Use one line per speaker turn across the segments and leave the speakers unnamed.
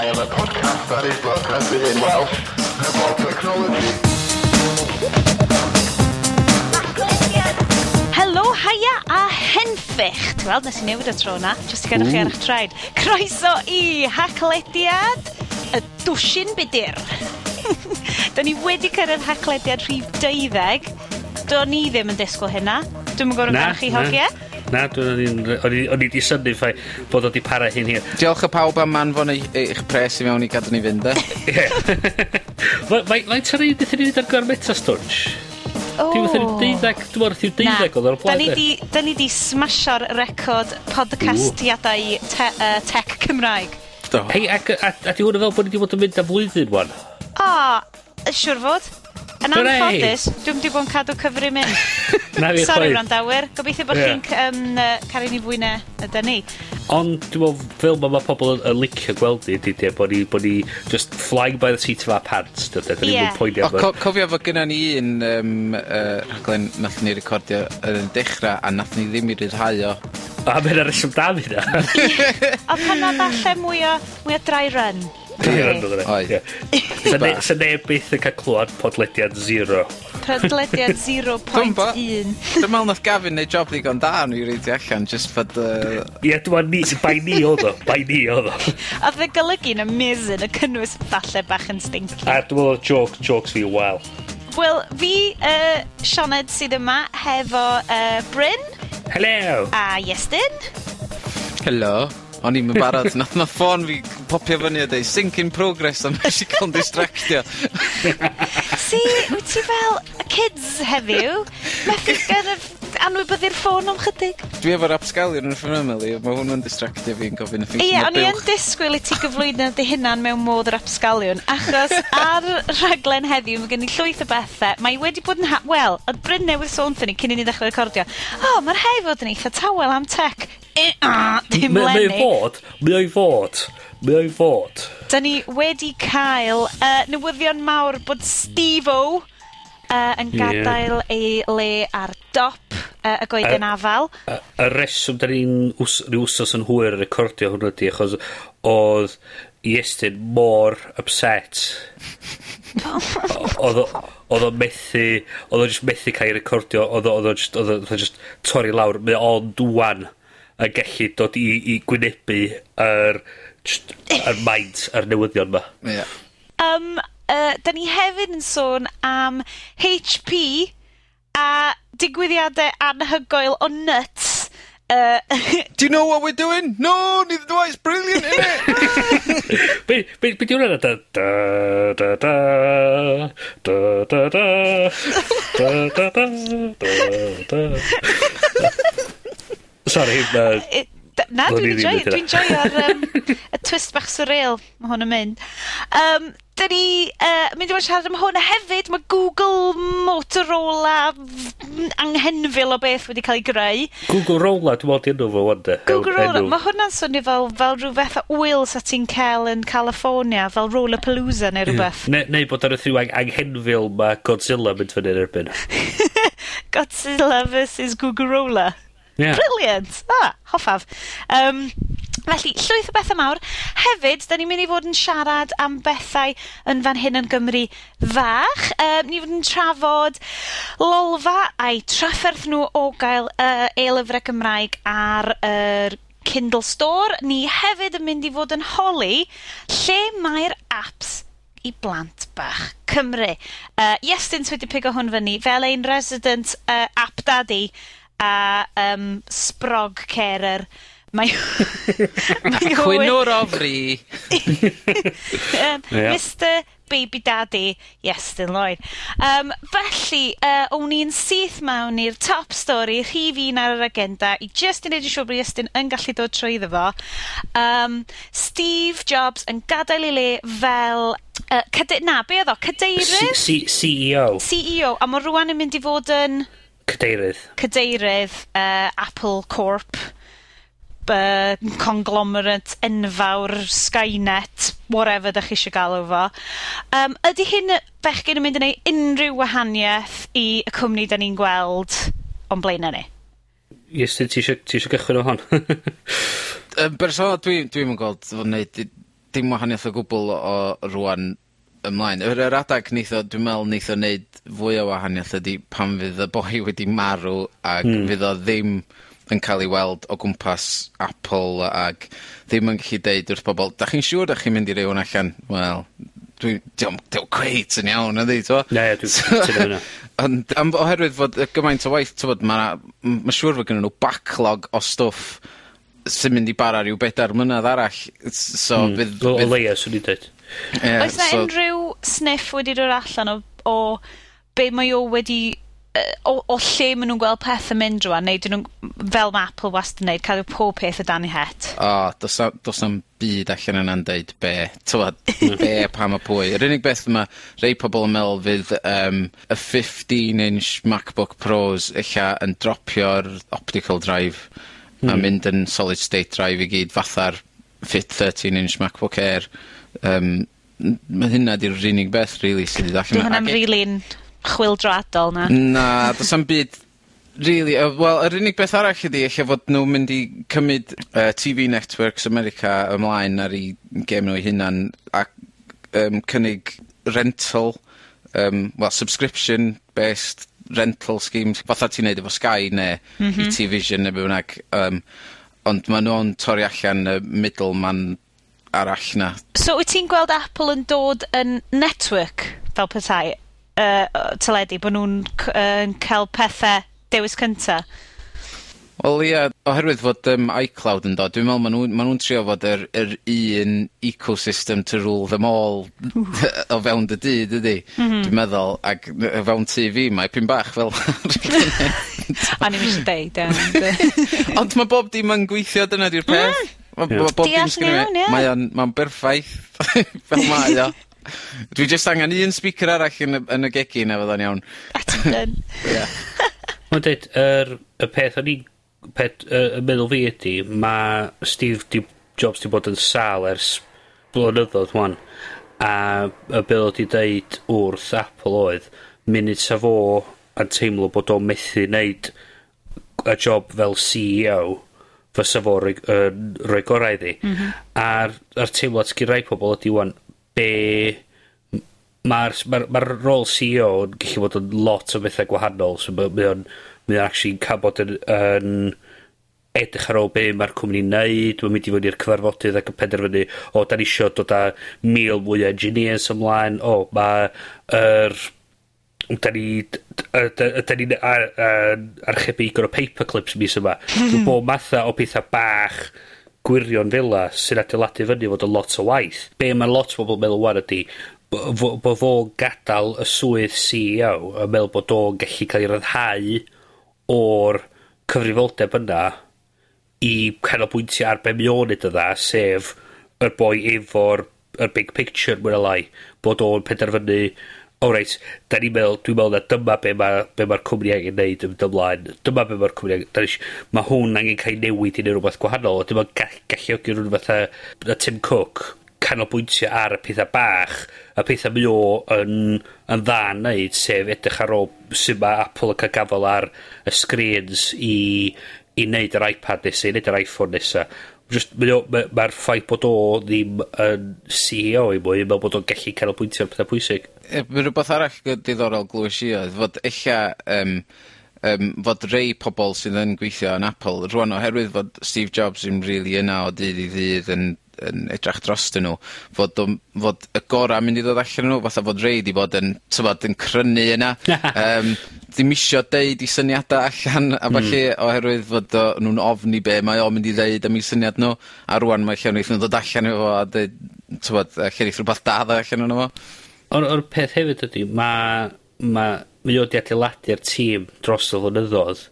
I am a podcast that is broadcasting in Welsh about technology.
Helo, haia a henffych. Ti'n weld, nes i newid y tro na, jyst i gadw chi ar eich traed. Croeso i haclediad y dwsin budur. da ni wedi cyrraedd haclediad rhif deuddeg. Do ni ddim yn disgwyl hynna. Dwi'n gwybod yn chi hogiau.
Na, dwi'n o'n i wedi syni ffai bod o wedi para hyn hir.
Diolch y pawb am manfon eich pres i mewn i gadw ni fynd, e?
Mae'n tyrru, dithyn ni wedi ar gyfer Metastwtch? Dwi'n meddwl deuddeg, dwi'n meddwl dwi'n deuddeg oedd o'r blaen.
Da ni di smasho'r record podcastiadau te, uh, tech Cymraeg.
Hei, a, a, a di hwn fel bod ni wedi bod yn mynd am flwyddyn, wan?
O, siwr fod. Yn anffodus, dwi'm 'di bo' yn cadw cyfri mynd.
Na fi chwaith.
Sori wrandawyr, gobeithio
bo'
chi'n cy- yym yy caru ni fwy na ydan ni.
Ond dwi me'wl fel ma' ma' pobol yn licio gweld ni ydi de bo' ni bo' ni just flying by the seat of our pants dyde?
'Dan
ni'm yn
poeni
am y...
O co- cofio fo' gynnon ni un yym yy rhaglen nathon ni recordio yn y dechra a nathon ni ddim 'i ryddhau o.
A ma' 'na reswm da
am hynna. Odd mwy o dry run.
Oedd.
Sa neb byth yn cael clywed podlediad
0. Podlediad
0.1.
Dwi'n meddwl nath Gavin neu job ddigon da nhw i reidio allan, just fod...
Ie, yeah, dwi'n ni, bai ni oedd o, bai ni oedd o.
Oedd fe golygu'n amazing, y cynnwys falle bach yn stinky.
A dwi'n meddwl joke, jokes fi, wel.
Wel, fi, uh, Sioned sydd yma hefo uh, Bryn.
Hello.
A Iestyn.
Hello. O'n i'n barod, nath na ffôn fi popio fyny a dweud, sync in progress a nesh i cael 'yn distractio.
si, Wyt ti fel y kids heddiw. Methu gan y anwybyddu'r ffôn am chydig.
Dwi efo'r absgalion yn fy mymyl i, ma' hwnnw'n distractio fi'n gofyn y
ffeithiau
Ie,
o'n i yn disgwyl i ti gyflwyno dy hunan mewn modd yr absgalion, achos ar rhaglen heddiw mae gen i llwyth o bethau, Mae wedi bod yn ha... Wel, oedd Bryn newydd sôn thyn ni cyn i ni ddechrau recordio. O, oh, mae'r hei fod yn eitha tawel am tech. E, a, dim lenni.
Mae
o
fod, mae fod. Mae o'i fod.
Da ni wedi cael uh, newyddion mawr bod Steve-O uh, yn gadael yeah. ei le ar dop uh, y goeden afal.
Y, y reswm da ni'n wsos yn hwyr yn recordio hwnnw ydy, achos oedd Iestyn mor upset. oedd o'n methu, oedd o'n just methu cael ei recordio, oedd o'n just, oedd o'n just torri lawr, mae o'n dwan yn gallu dod i, i gwynebu yr er, yr maint yr newyddion ma.
Yeah.
Um, uh, da ni hefyd yn sôn am HP a digwyddiadau anhygoel o nuts. Uh,
Do you know what we're doing? No, neither do I. It's brilliant, isn't
it? Be be di hwnna? Da, da, da, da, da, da, da, da, da, da, da, da. Sorry, uh,
It, Na, dwi'n
joio,
dwi'n enjoy ar um, y twist bach surreal mae hwn yn mynd. Um, da ni uh, mynd i fod siarad am hwn a hefyd mae Google Motorola anghenfil o beth wedi cael ei greu.
Google Rola, dwi'n meddwl enw fo wanda.
Google Rola, mae hwnna'n swnio fel, fel rhywbeth o wyl sa ti'n cael yn California, fel Rollapalooza neu rhywbeth.
Mm. Neu, neu bod ar y thriwag anghenfil mae Godzilla mynd fyny yn erbyn.
Godzilla vs Google Rola.
Yeah.
Brilliant! Ah, hoffaf. Um, Felly, llwyth o bethau mawr. Hefyd, da ni'n mynd i fod yn siarad am bethau yn fan hyn yn Gymru fach. Um, ni fod yn trafod lolfa a'i trafferth nhw o gael uh, e-lyfrau Gymraeg ar yr uh, Kindle Store. Ni hefyd yn mynd i fod yn holi lle mae'r apps i blant bach Cymru. Uh, Iestyn wedi pigo hwn fyny fel ein resident uh, app daddy a um, sprog carer. Mae... mae
Chwynwr ofri.
um,
yeah.
Mr baby daddy, Iestyn Lloyd. Um, felly, uh, o'n i'n syth mewn i'r top stori, rhif un ar yr agenda, i just yn edrych siŵr bod Iestyn yn gallu dod trwy iddo fo. Um, Steve Jobs yn gadael i le fel Uh, cade, na, be oedd o? Cadeirydd?
CEO.
CEO, a mae rwan yn mynd i fod yn...
Cadeirydd.
Cadeirydd uh, Apple Corp by conglomerate enfawr Skynet whatever 'dach chi isio galw fo yym ydi hyn yy bechgyn yn mynd yn neu' unrhyw wahanieth i y cwmni 'dan ni'n gweld o'n blaena' ni?
Ie sud tisio tisio cychwyn ar hon?
Yn bersonol dwi dwi'm yn gweld fo'n neud di- dim wahaniaeth o gwbwl o rŵan ymlaen. Yr yr adag neith o, dwi me'wl neith o neud fwy o wahaniaeth ydy pan fydd y boi wedi marw ac mm. ...fydd o ddim yn cael ei weld o gwmpas Apple ac ddim yn gallu deud wrth pobol da chi'n siŵr da chi'n mynd i roi hwn allan? Wel, dwi'n 'di o'm cweit yn iawn ydy, to?
Ie ie dwi'n cytuno hynna.
Ond am oherwydd fod y gymaint o waith t'mod ma' 'na ma' siŵr fod gynnyn nhw backlog o stwff sy'n mynd i bara rhyw bedair mlynadd arall so
mm. Hmm.
Fydd...
O o leia 'swn i'n dweud.
Yeah,
Oes yna
so...
unrhyw sniff wedi dod allan o, o be mae o wedi o, o lle maen nhw'n gweld pethau mynd rwan, neu dyn nhw'n fel mae Apple wastad yn neud, cael pob peth o dan ei het.
O, oh, dos na'm byd allan yna'n deud be. Tywad, be pam a pwy. Yr unig beth yma, rei pobl yn meddwl fydd um, y 15-inch MacBook Pros illa yn dropio'r optical drive mm. a hmm. mynd yn solid state drive i gyd, fatha'r fit 13-inch MacBook Air um, mae hynna 'di'r unig beth really, sydd wedi
ddod
allan...
hwnna'n
hwna'm e-
rili'n chwildroadol na?
Na, do's am byd really, uh, wel yr unig beth arall ydi ella fod nhw'n mynd i cymryd uh, TV networks America ymlaen ar ei gem nhw 'u hunan ac um, cynnig rental um, well, subscription based rental schemes fatha ti'n neud efo Sky ne'... Mhm. ...e-Tvision ne' be' bynnag um, ond maen nhw'n torri allan y middleman arall na.
So wyt ti'n gweld Apple yn dod yn network fel petai, uh, teledu, bod nhw'n c- yy yn ca'l pethe dewis cynta?
Wel ie, oherwydd fod um, iCloud yn dod, dwi'n me'wl ma' nw'n ma' nw'n trio fod yr yr un ecosystem to rule them all o fewn dy dyd ydy, mm -hmm. Dwi'n meddwl, ac o fewn TV mae pyn bach fel
'a. ni'n i'm isio deud ond.
Ond mae bob dim yn gweithio, dyna 'di'r peth. Mm.
Ma',
ma' bob dim
sgennai
mae o'n ma'n berffaith fel mae o. Dwi jyst angen un speaker arall yn y yn y gegin a fydda'n iawn.
A ti yn. Ie.
Mae'n deud, yr, y peth o'n i'n peth, y meddwl fi ydy, mae Steve di, Jobs di bod yn sal ers blynyddoedd wan, a y beth oedd i ddeud wrth Apple oedd, munud sa fo yn teimlo bod o'n methu wneud y job fel CEO, fysa fo roi, uh, roi gorau iddi. Mm -hmm. A'r, ar teimlad sgyn rai pobl ydy wan, be... Mae'r ma, r, ma, r, rôl CEO yn gallu bod yn lot o bethau gwahanol, so mae o'n mae o'n actually cael bod yn, yn edrych ar ôl be mae'r cwmni'n neud, mae'n mynd i fynd i'r cyfarfodydd ac yn penderfynu, o, da ni isio dod â mil mwy o engineers ymlaen, o, mae'r da ni yda ni'n ar, ar, archebu i o paperclips mis yma. Dwi'n bod matha o pethau bach gwirion fela sy'n adeiladu fyny fod yn lot o waith. Be mae lot o bobl meddwl wan ydy, bod fo'n gadael y swydd CEO yn meddwl bod o'n gallu cael ei ryddhau o'r cyfrifoldeb yna i canolbwyntio ar be mi o'n yna, sef y boi efo'r big picture, mwyn lai, bod o'n penderfynu o reit, da ni'n meddwl, dwi'n meddwl na dyma be mae'r be ma cwmni angen neud yn ymlaen. Dyma be mae'r cwmni angen... Is, mae hwn angen cael ei newid i neu rhywbeth gwahanol. a Dyma gall, galluogi rhywun fatha a Tim Cook canolbwyntio ar y pethau bach, y pethau mi o yn, yn dda yn neud, sef edrych ar ôl sy'n mae Apple yn cael gafel ar y screens i, i neud yr iPad nesaf, i neud yr iPhone nesaf just, mae'r ma, ma ffaith bod o ddim yn CEO i mwy, mae'n bod o'n gallu canolbwyntio ar pethau pwysig.
Yy ma' rwbeth arall diddorol glwys i oedd fod ella um, um, fod rei pobl sydd yn gweithio yn Apple rwan oherwydd fod Steve Jobs yn really yna o dydd i ddydd yn yn edrych drostyn nhw fod o, fod y gora' mynd i ddod allan nhw fatha fod rei 'di bod yn t'mod yn crynu yna um, ddim isio deud i syniadau allan a hmm. ballu oherwydd fod o nw'n ofni be' mae o'n mynd i ddeud am 'u syniad nhw a rwan mae lle neith nw ddod allan efo fo a dweud t'mod lle neith rwbath da ddod allan ono fo.
O'r, or peth hefyd ydy, mae... Ma, mae o di adeiladu'r tîm dros y flynyddoedd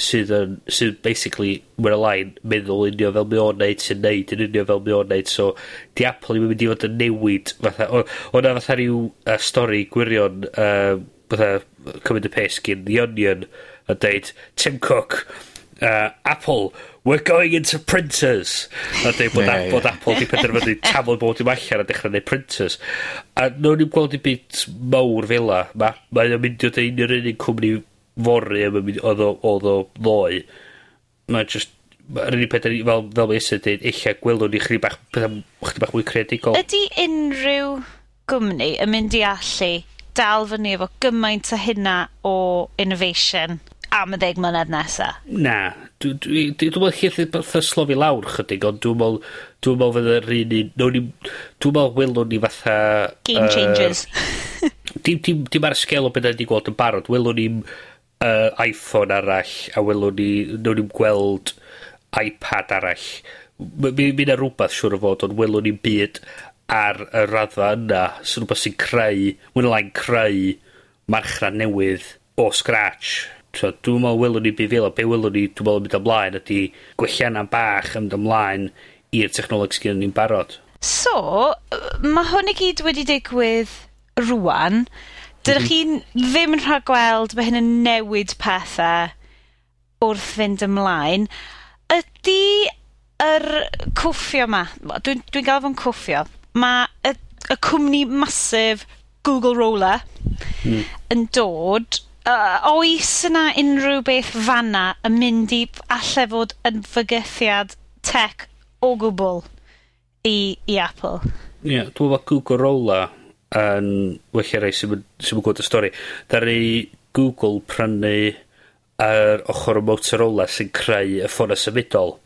sydd yn, sydd basically, mae'n line meddwl unio fel mi o'n neud sy'n neud yn unio fel mi o'n neud, so di Apple yn mynd i fod yn newid, fatha, o, o'na fatha rhyw uh, stori gwirion, uh, fatha, cymryd y pes gyn The Onion, a deud, Tim Cook, uh, Apple, we're going into printers. A dweud bod, yeah, bod yeah. Apple wedi penderfynu tafod bod dim allan a dechrau neud printers. A nhw'n ni'n gweld i byd mawr fela. Mae ma o'n mynd i oed un o'r unig cwmni fory am oedd o oedd o ddoi. Mae just Yr unig peth, fel, fel mae Issa dweud, eich gwelwn ni chdi bach, chdi bach mwy creadigol.
Ydy unrhyw gwmni yn mynd i allu dal fyny efo gymaint o hynna o innovation am y ddeg mlynedd nesa.
Na, dwi'n dwi, dwi, dwi meddwl chi'n fatha slofi lawr chydig, ond dwi'n meddwl, dwi'n meddwl fydd yr un un, dwi'n meddwl welwn ni fatha...
Game uh, changers.
dim, dim, dim ar y sgel o beth ni'n gweld yn barod, welwn ni'n uh, iPhone arall, a welwn ni, no ni'n gweld iPad arall. Mi yna rhywbeth siwr o fod, ond welwn ni'n byd ar y raddfa yna, sy'n rhywbeth sy'n creu, mwyn o creu marchrad newydd o scratch So, dwi'n meddwl welwn ni byd fel. Be welwn ni, dwi'n meddwl, mynd ymlaen ydy gwellianna bach yn ymlaen i'r technoleg sy'n ni'n barod.
So, mae hwn i gyd wedi digwydd rwan. Dydych mhm. chi'n ddim yn rhaid gweld mae hyn yn newid pethau wrth fynd ymlaen. Ydy yr cwffio yma, dwi'n dwi, dwi gael fo'n cwffio, mae y, y cwmni masif Google Roller mm. yn dod uh, oes yna unrhyw beth fanna yn mynd i alle fod yn fygythiad tech o gwbl i i Apple?
Ie, yeah, dwi'n meddwl Google yn well rai sy'n sy gwybod y stori. Dari Google prynu yr ochr o Motorola sy'n creu y ffona symudol.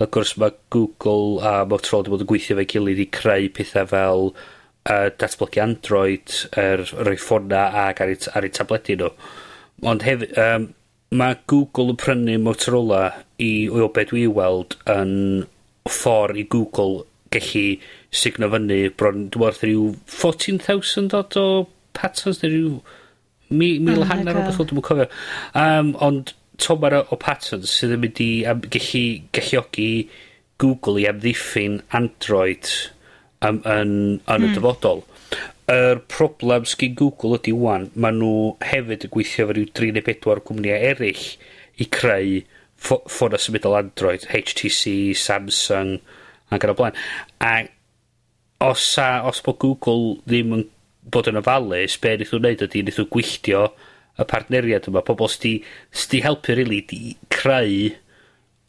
Ac gwrs mae Google a Motorola wedi bod yn gweithio fe gilydd i creu pethau fel uh, datblygu Android, er, rhoi ffona ac ar eu, ar eu tabledu nhw. No. Ond hefyd, um, mae Google yn prynu Motorola i o beth dwi weld yn ffordd i Google gallu signo fyny bron, dwi'n meddwl, rhyw 14,000 dod o patterns, neu rhyw mi, mil
oh
hanner o beth dwi'n cofio. Um, ond tomar o patterns sydd yn mynd i um, gallu galluogi Google i amddiffyn Android um, yn, yn, yn mm. y hmm. dyfodol. Yr problem sgyn Google ydy wan, maen nhw hefyd yn gweithio efo rhyw 3 neu 4 cwmnïau eraill i creu ffona symudol Android, HTC, Samsung, ac yn y blaen. A os, a, os bod Google ddim yn bod yn ofalus, be wnaeth nhw'n wneud ydy, wnaeth nhw gwylltio y partneriad yma. Pobl sydd wedi helpu rili really, i creu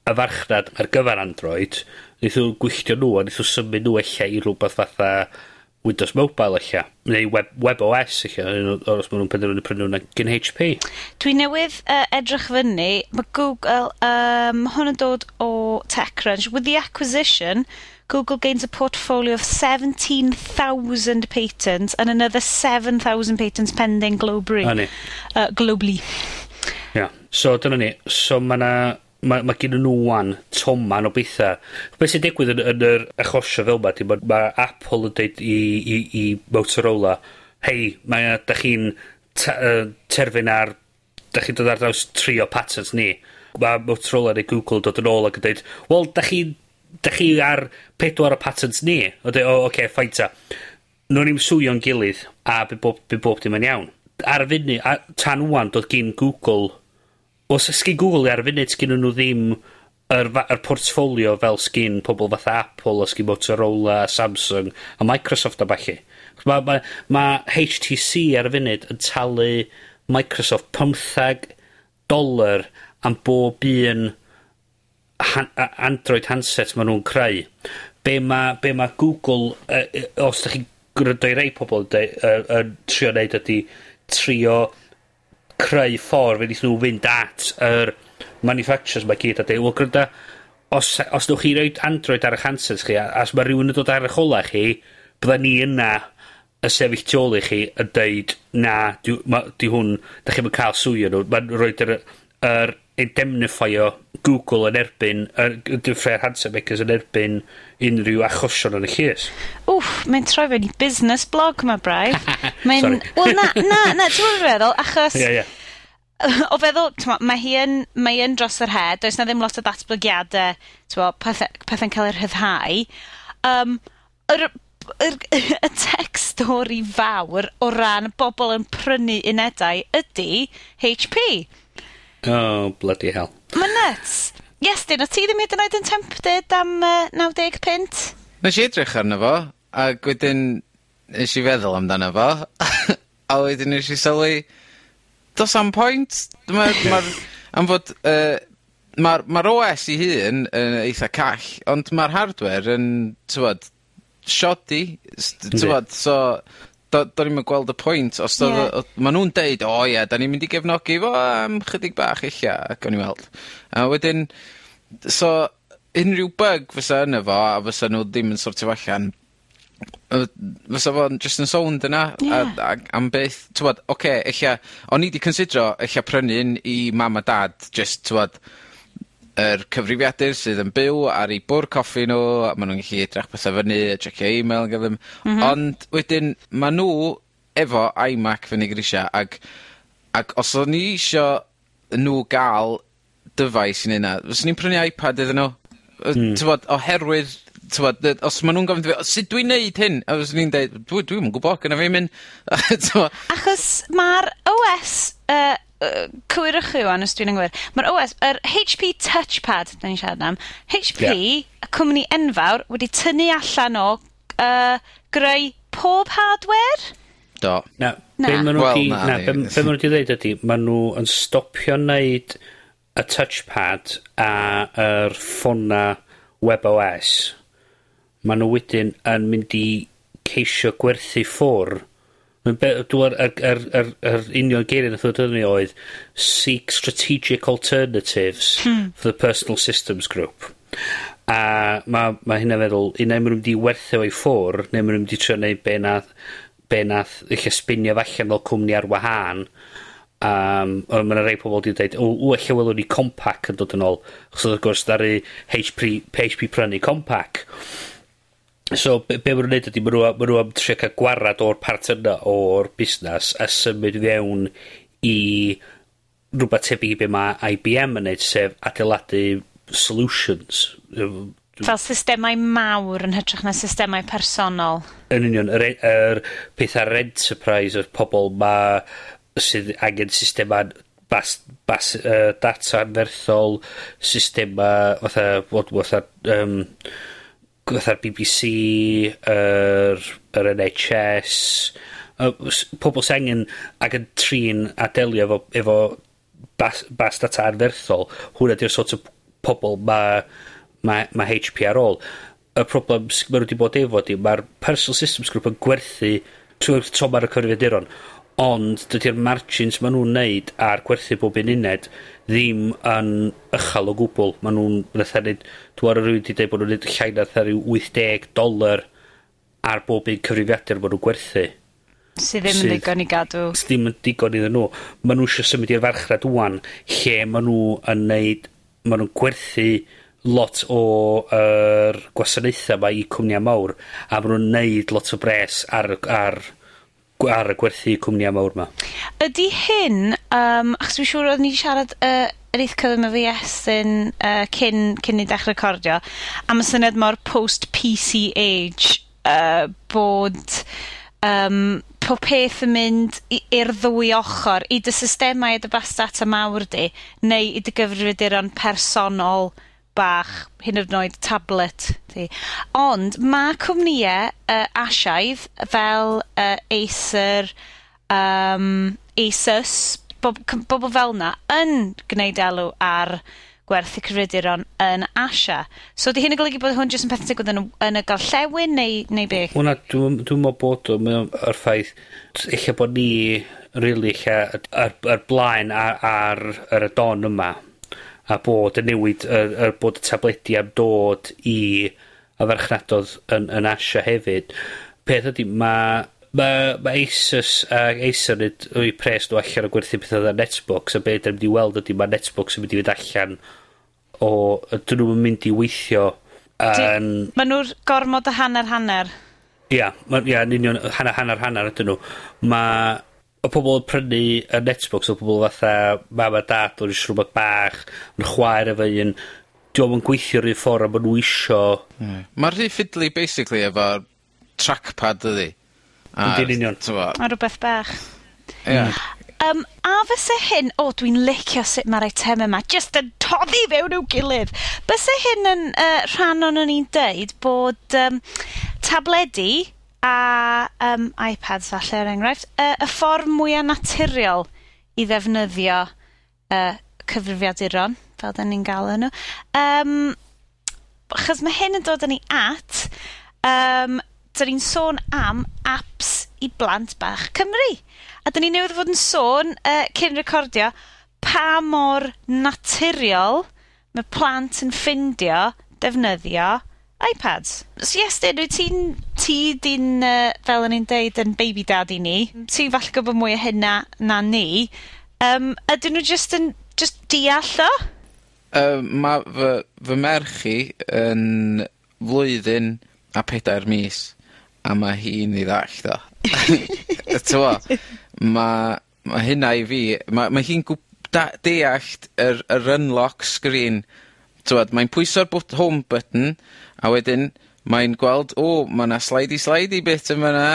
y farchnad ar gyfer Android, wnaeth nhw gwylltio nhw, a wnaeth nhw symud nhw eich i rhywbeth fatha Windows Mobile eich neu web, web OS eich os maen nhw'n penderfynu prynu nhw'n gyn HP.
Dwi newydd uh, edrych fyny, mae Google, um, hwn yn dod o TechCrunch, with the acquisition, Google gains a portfolio of 17,000 patents and another 7,000 patents pending globally. Uh, globally.
Yeah. So, dyna ni. So, mae ma', ma gennyn nhw 'wan toman o betha. Be' sy'n digwydd yn yn yr achosio fel 'ma 'di ma' Apple yn deud i i i Motorola, hei mae da chi'n te- yy terfyn ar da chi'n dod ar draws tri o patents ni. Ma' Motorola neu Google dod yn ôl ac yn deud wel da chi, da chi ar pedwar o patents ni. O deu o oce fine 'ta. Nown ni'm swio'n gilydd a by bob by bob dim yn iawn. Ar y funud a tan ŵan do'dd gin Google os sgin Google ar y funud sgyn nhw ddim yr fa- yr portfolio fel sgyn pobl fatha Apple a sgin Motorolla Samsung a Microsoft a bachu. Mae ma, ma HTC ar y funud yn talu Microsoft 15 dolar am bob un han, Android handset maen nhw'n creu. Be mae be ma Google, uh, os da chi'n gwrando i rei pobl yn uh, uh, trio wneud ydy trio creu ffordd fe wnaethon nhw fynd at yr manufacturers mae gyd a dweud, wel gryda, os, os newch chi roed Android ar eich handsets chi, a os mae rhywun yn dod ar eich ola chi, bydda ni yna y sefyll tu ôl i chi yn deud, na, di, ma, di hwn, da chi'n cael swio nhw, mae'n rhoi yr, yr indemnifio Google yn erbyn, yr diffrau'r handset makers yn erbyn unrhyw achosion yn y llys.
Wff, mae'n troi fewn i business blog yma, braidd. Mae'n... Wel, na, na, na, ti'n fawr feddwl, achos...
Yeah, yeah.
o feddwl, mae hi yn, mae yn dros yr head, does na ddim lot o ddatblygiadau, pethau'n cael eu rhyddhau. Um, yr, yr, y tech stori fawr o ran bobl yn prynu unedau ydy HP.
Oh, bloody hell.
Mae nuts. Yes, dyn, o ti ddim hyd yn oed yn tempted am uh, 90 pint?
Nes i edrych arno fo, a wedyn nes i feddwl amdano fo, a wedyn nes i sylwi, dos am pwynt. Mae'r, ma am fod, uh, mae'r ma OS i hun yn eitha call, ond mae'r hardware yn, tywod, shoddy, tywod, so do- do i'm yn gweld y pwynt os do'dd
o...
Ie. Ma' nw'n deud o ie da ni'n mynd i gefnogi fo am chydig bach ella, ac o'n i'n weld, a wedyn, so unrhyw bug fysa yna fo a fysa nhw ddim yn sortio allan, yy fysa fo'n just yn sownd yna...
Ie.
...a a, am byth t'mod, oce okay, ella o'n i 'di considro ella prynu un i mam a dad just, t'mod yr cyfrifiadur sydd yn byw ar ei bwr coffi nhw, a maen nhw'n gallu edrych pethau fyny a checio e-mail odd yn... M-hm. Ond wedyn ma' nhw efo iMac fyny grisia ag ag os o'n i isio nhw gael dyfais i yna, 'na fyswn i'n prynu iPad iddyn nhw, mm. Hmm. oherwydd t'mod yy os ma' nhw'n gofyn wrtho fi o sud dwi'n neud hyn? A fyswn i'n deud dwi dwi'm gwybod, gwbo gynna mynd. un.
Achos mae'r OS uh, Uh, cywirwch chi wan os dwi'n anghywir. Mae'r OS, yr HP Touchpad, da ni'n siarad am, HP, yeah. y cwmni enfawr, wedi tynnu allan o uh, greu pob hardware?
Do.
Na,
na.
be maen nhw
well,
di,
na,
na, be, be maen nhw di ddeud ydy, maen nhw yn stopio wneud y touchpad a yr ffona WebOS. Maen nhw wedyn yn mynd i ceisio gwerthu ffwrdd Mae'n be... Dwi yr, yr, yr union geiriau nath ddod fyny oedd seek strategic alternatives hmm. for the personal systems group. A mae ma hynna feddwl, unai maen nhw'n mynd werthu o'i ffwr, neu maen nhw'n mynd trio neud be nath, be nath eich spinio allan fel cwmni ar wahân, Um, ond mae'n rhai pobl wedi dweud, o, o eich welwn ni Compaq yn dod yn ôl. Chos oedd wrth gwrs, dar i HP, HP prynu Compaq. So, be, be maen nhw'n neud ydy, maen nhw, maen nhw am trio cael gwarad o'r part yna o'r busnes a symud fewn i rhywbeth tebyg i be mae IBM yn neud, sef adeiladu solutions.
Fel systemau mawr yn hytrach na systemau personol.
Yn union, yr, yr peth ar enterprise o'r pobol ma, sydd angen systemau bas, bas, uh, data anferthol, systemau, fatha, fatha, um, fatha'r BBC, yr, yr NHS, y, pobl sy'n angen ac yn trin a delio efo, efo bas, bas data anferthol, hwnna di'r sort of pobl mae ma, ma HP ar ôl. Y problem maen nhw wedi bod efo di, mae'r personal systems group yn gwerthu trwy'r tro mae'r cyfrifiaduron ond dydy'r margins maen nhw'n neud ar gwerthu bob un uned ddim yn ychal o gwbl. Maen nhw'n fatha neud, dwi ar rywun 'di deud bod nhw'n neud llai na fatha ryw wyth deg ar bob un cyfrifiadur maen nhw'n gwerthu.
Sydd ddim yn ddigon i gadw.
Sydd ddim yn digon iddyn nhw. Maen nhw eisiau symud i'r farchnad wwan lle maen nhw yn neud, maen nhw'n gwerthu lot o er, gwasanaethau mae i cwmnïau mawr a maen nhw'n neud lot o bres ar, ar ar y gwerthu cwmnïau mawr yma.
Ydy hyn um, achos dwi'n siŵr oedd ni 'di siarad yy yn eitha cyflym fi Iestyn uh, cyn cyn i dechrau recordio am y syniad mor post-PC age uh, bod um, pob peth yn mynd i i'r ddwy ochr, i dy systemau a dy bas data mawr di, neu i dy gyfrifiaduron personol bach, hyn yn oed tablet 'lly. Ond mae cwmnïau uh, asiaidd fel uh, Acer um, Asus bob cym- bobol fel 'na yn gwneud elw ar gwerthu creaduron yn Asia. So 'di hyn yn golygu bod hwn jyst yn peth digwydd yn y yn y gorllewin neu neu beth?
Hwna, dwi'n dw'm dw'm bod o mae o ffaith eich bod ni rili ella ar ar blaen ar, ar ar y don yma a bod y newid, y, y, bod y tabledi am dod i y farchnadodd yn, yn Asia hefyd. Peth ydy, mae Mae ma Asus a Acer yn o'i pres nhw allan o gwerthu pethau dda Netbox a beth ydym wedi weld ydy mae Netbox yn mynd i fynd allan o... dyn nhw'n mynd i weithio yn...
Mae nhw'r gormod y hanner hanner.
Ia, yeah, ia, yeah, yn union hanner hanner hanner ydyn nhw. Mae y pobl yn prynu y Netbox o pobl fatha mam a dad o'n eisiau rhywbeth bach yn chwaer efo un diolch yn gweithio rhyw ffordd a ma nhw isio mm.
Mae'r rhy ffidlu basically efo trackpad ydi
Yn union.
a rhywbeth bach yeah. Um, a fysa hyn, o oh, dwi'n licio sut mae'r eitem yma, just yn toddi fewn i'w gilydd. Bysa hyn yn uh, rhan o'n o'n i'n deud bod um, tabledi a um, iPads falle er enghraifft, uh, y ffordd mwyaf naturiol i ddefnyddio uh, cyfrifiaduron, fel 'dan ni'n galw nhw, Um, chos mae hyn yn dod â ni at um, 'dyn ni'n sôn am apps i blant bach Cymru, a 'dyn ni newydd fod yn sôn uh, cyn recordio pa mor naturiol mae plant yn ffindio defnyddio iPads. So Iestyn, wyt ti'n, ti di'n, uh, fel o'n i'n deud, yn baby dad i ni. Mm. Ti'n falle gwybod mwy o hynna na ni. Um, ydyn nhw just yn, just deall o?
Um, mae fy, fy merch i yn flwyddyn a pedair mis, a mae hi'n ei ddall o. Tywa, mae ma hynna i fi, mae ma hi'n deallt yr, yr unlock screen. Tywad, mae'n pwyso'r home button, A wedyn mae'n gweld o mae yna slidey slidey bit yma yna,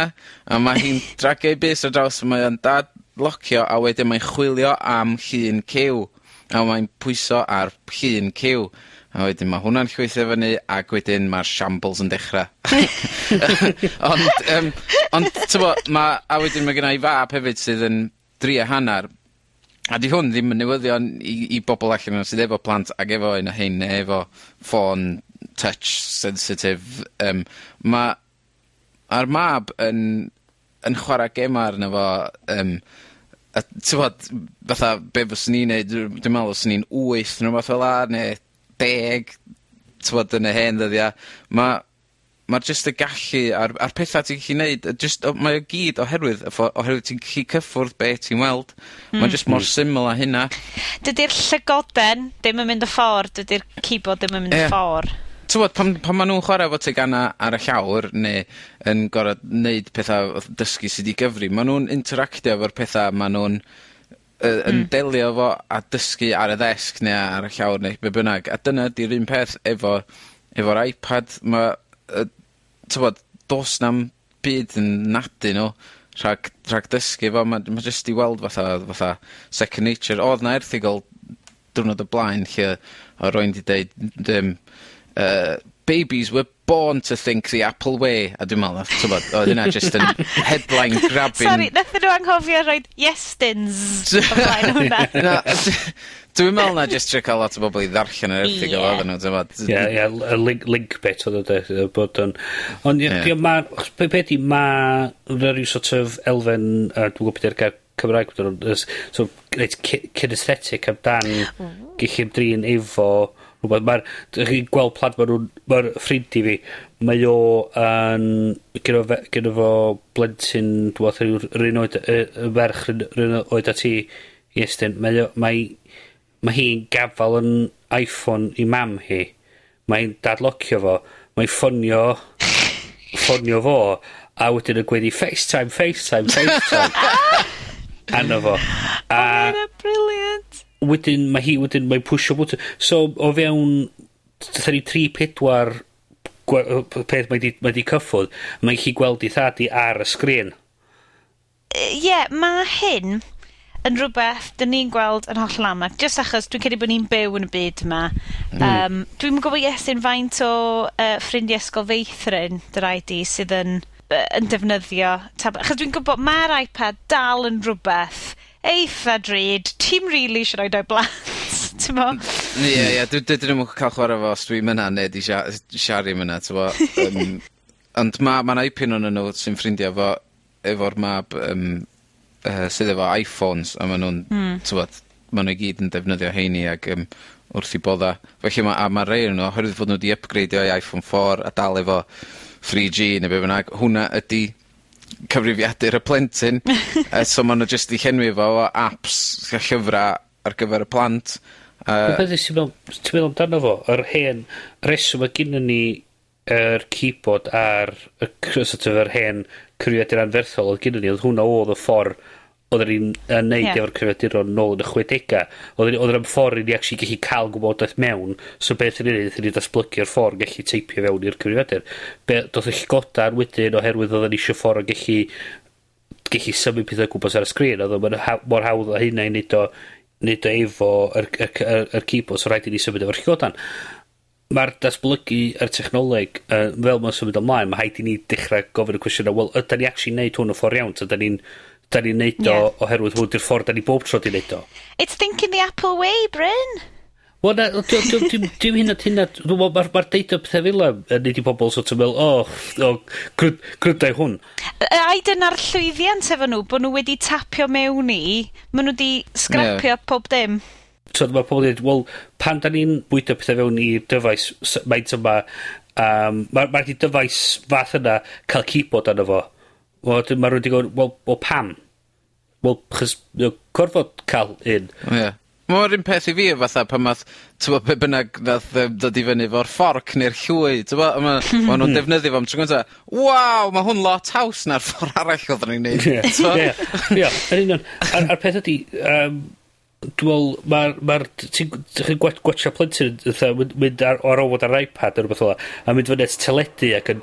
a mae hi'n dragio 'i bys ar draws mae o'n dad locio, a wedyn mae'n chwilio am llun cyw, a mae'n pwyso ar llun cyw, a wedyn mae hwnna'n llwytho fyny, ac wedyn mae'r shambles yn dechrau. Ond um, ond tybo, ma'... A wedyn mae gennau fab hefyd sydd yn dri a hannar, a 'di hwn ddim yn newyddion i i bobl allan yna sydd efo plant ac efo un o hyn, ne' efo ffôn touch sensitive um, mae a'r mab yn yn chwarae gemar arno fo um, a t'mod fatha be' fyswn i'n neud dwi dwi me'wl fyswn i'n wyth ne' wbath fel 'a ne' deg t'mod yn y hen ddyddia. Ma' ma' jyst y gallu a'r a'r petha ti'n gallu neud yy jyst o- mae o gyd oherwydd y ffo- oherwydd ti'n gallu cyffwrdd be' ti'n weld. Mm. Mae jyst mor syml â hynna.
Dydy'r llygoden ddim yn mynd y ffordd, dydy'r keyboard ddim yn mynd...
Ie.
...y ffor
t'mod pan pan ma' nw'n chware efo tegana ar y llawr neu yn gor'o' neud petha wrth dysgu sud i gyfri ma' nhw'n interactio efo'r petha ma' nhw'n yy yn mm. delio efo a dysgu ar y ddesg neu ar y llawr neu be' bynnag, a dyna di'r un peth efo efo'r iPad. Ma' yy t'mod do's na'm byd yn nadu nhw rhag rhag dysgu fo. Ma' ma' jyst i weld fatha fatha second nature. Odd 'na erthygl diwrnod o blaen lle o' rywun 'di deud n- yym uh, babies were born to think the apple way, a dwi'n meddwl, nath, t'mod, oedd hynna just yn headline grabbing...
Sorry, nath nhw anghofio roid yestins o blaen hwnna.
Na, dwi'n meddwl na just trio cael lot o bobl i ddarllen yr erthigol
yeah.
oedden nhw, t'mod.
Ie, ie, y link, link bit oedd o bod yn... Ond, ie, yeah. ma, pe di, ma, yna rhyw sort of elfen, a dwi'n gwybod beth yw'r gair Cymraeg, so, reit, kinesthetic amdan Gellib Drin efo rhywbeth. Mae'r, Dych chi'n gweld plant ma' nw'n... Ma'r ffrind i fi, mae o yn, gyda fe, genno fo blentyn, dwi'n meddwl, rhywun oed, yy, y ferch rhywun oed â ti, Iestyn, mae o, mae, mae hi'n gafal yn iPhone i mam hi. Mae'n dadlocio fo, mae'n ffonio, ffonio fo, a wedyn yn gweddi FaceTime, FaceTime, FaceTime. Anna fo. A,
oh,
wedyn mae hi wedyn mae'n pwysio bwtyn. So o fewn tythyn ni 3-4 peth mae di, mae di cyffwrdd, mae chi gweld ei thadi ar y sgrin.
Ie, yeah, mae hyn yn rhywbeth dyn ni'n gweld yn holl aml. Just achos dwi'n credu bod ni'n byw yn y byd yma. Mm. Um, dwi'n gwybod Iesyn faint o uh, ffrindiau sgolfeithrin dy rai di sydd yn, uh, yn defnyddio. Tab achos dwi'n gwybod mae'r iPad dal yn rhywbeth eitha drud, ti'n really isio roid o i blant t'mo?
Ie ie dwi dydyn nw'm yn ca'l chware fo os dwi'n yna ne' 'di sia- Siari 'im yna t'mo' yym ond ma' ma' 'na ipyn o'n nhw sy'n ffrindia efo efo'r mab um, uh, sydd efo Iphones a ma' nhw'n, mm. ...t'mod ma' nw i gyd yn defnyddio heini ac um, wrth i bodda. Felly ma' a ma' rei onyn nw oherwydd fod nhw wedi upgradeio i Iphone 4 a dal efo 3G neu be' bynnag hwnna ydi cyfrifiadur y plentyn. uh, so ma' nhw jyst i llenwi fo o apps, a llyfra' ar gyfer y plant,
a... ti'n me'wl, ti'n meddwl amdano fo, yr hen reswm ma' ginnon ni yr keyboard a'r y cy- sort of yr hen cyfrifiadur anferthol oedd ginnon ni oedd hwnna oedd y ffordd oedd ni'n uh, neud yeah. efo'r cyfrifiaduron nôl yn y 60au. oedd yn ffordd i ni actually gallu cael gwybodaeth mewn. So beth yn unig, wneud, ni'n datblygu'r ffordd gallu teipio fewn i'r cyfrifiadur. Doedd y llygodan wedyn oherwydd oedd ni eisiau ffordd o gallu gallu symud pethau gwmpas ar y sgrin. Oedden ha mor hawdd o hynna i wneud o, wneud o efo yr, yr, yr, yr keyboard. So rhaid i ni symud efo'r llygodan. Mae'r datblygu yr technoleg uh, fel mae'n symud ymlaen, mae haid i ni dechrau gofyn y cwestiwn o, wel, ydy ni actually neud hwn o ffordd iawn? Ydy ni'n da ni'n neud o
yeah.
oherwydd hwn di'r ffordd da ni bob tro di neud o.
It's thinking the Apple way, Bryn.
Wel, na, dim hyn at hynna, mae'r ma deud o pethau fel am, nid i bobl sort of fel, o, oh, oh, grydau hwn.
Ai dyna'r llwyddiant efo nhw, bod nhw wedi tapio mewn i, maen nhw wedi sgrapio yeah. pob dim.
So, mae pobl dweud, wel, pan da ni'n bwyta pethau fewn i'r dyfais, maint yma, um, mae'r ma dyfais fath yna cael keyboard arno fo. Wel, mae rhywun wedi digon, wel, wel pam? Wel, chys, gorfod cael un.
Ie. Yeah. Mae'r un peth i fi fatha pan math, ti'n bod, pe bynnag nath dod i fyny fo'r fforc neu'r llwy, ti'n bod, ma, ma nhw'n hmm. defnyddio fo'n am tro waw, mae hwn lot haws na'r ffordd arall oedd ni'n neud.
Ie, ie, yn union. A'r peth ydi, um, dwi'n meddwl, mae'r, ti'n gwachio plentyn, mynd ar, ar ofod ar iPad neu rhywbeth ola, a mynd fyny at teledu ac yn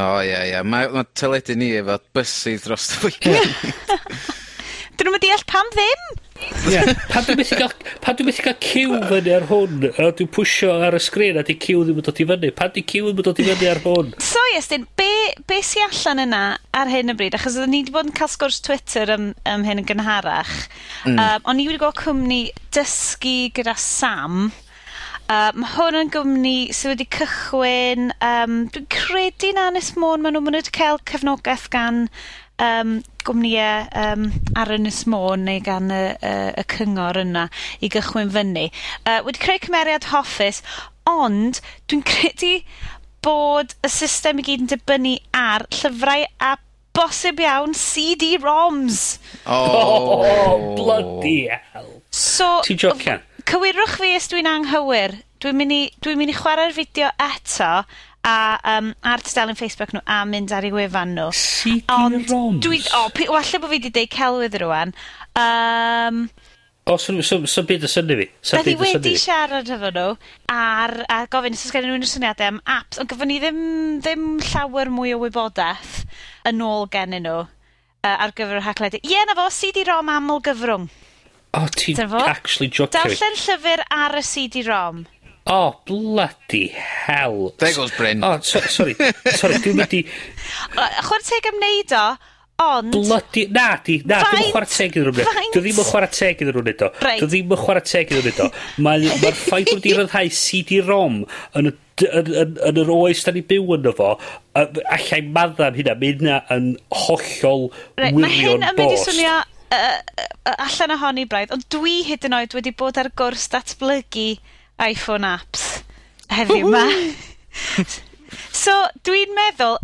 O ie ie mae ma' teledu ni efo bysydd dros y weekend.
'Dyn nhw'n deall pam ddim.
Ie pam dwi methu ga'l pam dwi methu ga'l ciw fyny ar hwn a dwi'n pwysio ar y sgrin a 'di cyw ddim yn dod i fyny. pan 'di cyw ddim yn dod i fyny ar hwn?
So Iestyn be' be' sy allan yna ar hyn o bryd achos odden ni wedi bod yn cael sgwrs Twitter am am hyn yn gynharach... Mm. Um, o'n i wedi gweld cwmni dysgu gyda Sam Uh, mae hwn yn gwmni sydd wedi cychwyn, um, dwi'n credu na Nes Môn, maen nhw'n mynd cael cefnogaeth gan um, gwmnïau um, ar Ynys Môn neu gan y, y, y cyngor yna i gychwyn fyny. Uh, wedi creu cymeriad hoffus, ond dwi'n credu bod y system i gyd yn dibynnu ar llyfrau a bosib iawn CD-ROMs.
Oh. oh, bloody hell.
So,
Ti'n jocian?
Cywirwch fi os dwi'n anghywir. Dwi'n mynd i, dwi mynd i chwarae'r fideo eto a um, ar tudalen Facebook nhw a mynd ar ei wefan nhw. Seeking
Ond
dwi... O, oh, walle bod fi wedi deud celwydd rwan. Um,
O, so, so, so byd y syni fi. So Byddi
wedi siarad efo nhw ar, a gofyn, os oes gen i nhw'n syniadau am apps, ond gyfyn ni ddim, ddim llawer mwy o wybodaeth yn ôl gen nhw uh, ar gyfer y hacledu. Ie, na fo, CD-ROM aml gyfrwng.
O, ti'n actually joking.
Darllen llyfr ar y CD-ROM.
Oh, bloody hell.
There goes Bryn.
Oh, so, sorry, sorry, dwi'n mynd i...
Chwer teg ymwneud o, ond...
Bloody... Na, di, na, dwi'n chwarae teg iddyn nhw'n
wneud.
Dwi ddim yn chwarae teg iddyn nhw'n wneud
o.
Dwi ddim yn chwarae teg iddyn nhw'n wneud. Mae'r ma ffaith bod i ryddhau CD-ROM yn y yn, yn, yn yr oes da ni byw yn fo, allai maddam hynna, mae hynna yn hollol
right,
wirion bos.
Mae hyn yn mynd i swnio uh, allan ohoni braidd, ond dwi hyd yn oed wedi bod ar gwrs datblygu iPhone apps heddiw yma. so, dwi'n meddwl,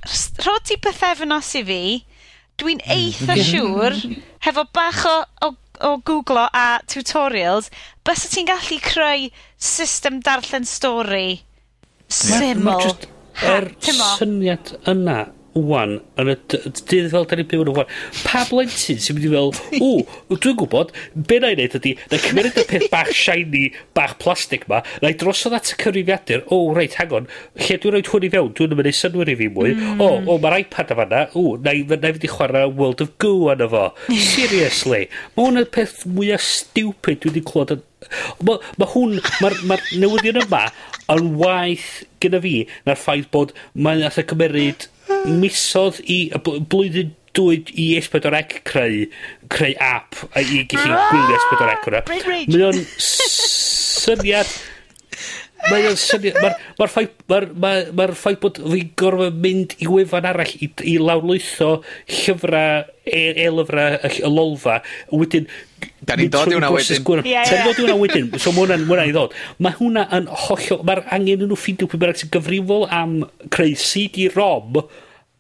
rho ti pethefnos i fi, dwi'n hmm. eitha siŵr, hefo bach o, o, o googlo a tutorials, bys ti'n gallu creu system darllen stori syml.
Yr
Mae'r
syniad yna wwan, yn y dydd fel da ni'n byw yn y wwan, pa blentyn sy'n mynd i fel, o, dwi'n gwybod, be na i wneud ydy, na cymryd y peth bach shiny, bach plastig ma, na i drosodd at y cyfrifiadur, o, oh, reit, hang on, lle dwi'n rhoi hwn i fewn, dwi'n mynd i synwyr i fi mwy,
mm.
o, o, mae'r iPad yma na, o, na i, na i fynd i chwarae World of Goo yna fo, seriously, mae hwn y peth mwyaf stupid dwi wedi clywed yn Mae ma hwn, mae'r ma, newyddion yma yn waith gyda fi na'r ffaith bod mae'n atho cymeryd misodd i... Y bl blwyddyn dwy i S4C creu, creu app a i gallu gwylio S4C hwnna. Mae o'n syniad... Mae o'n syniad... Mae'r ma ffaith ma ma ma ffaith bod fi'n gorfod mynd i wefan arall i, i lawrlwytho llyfrau, e-lyfrau, e y lolfa, wedyn
Da ni'n dod i hwnna wedyn.
Yeah,
yeah.
Da ni'n dod i hwnna wedyn. So mae hwnna'n hwnna i ddod. Mae hwnna yn hollol... Mae'r angen nhw ffindio pwy bynnag sy'n gyfrifol am creu CD-ROM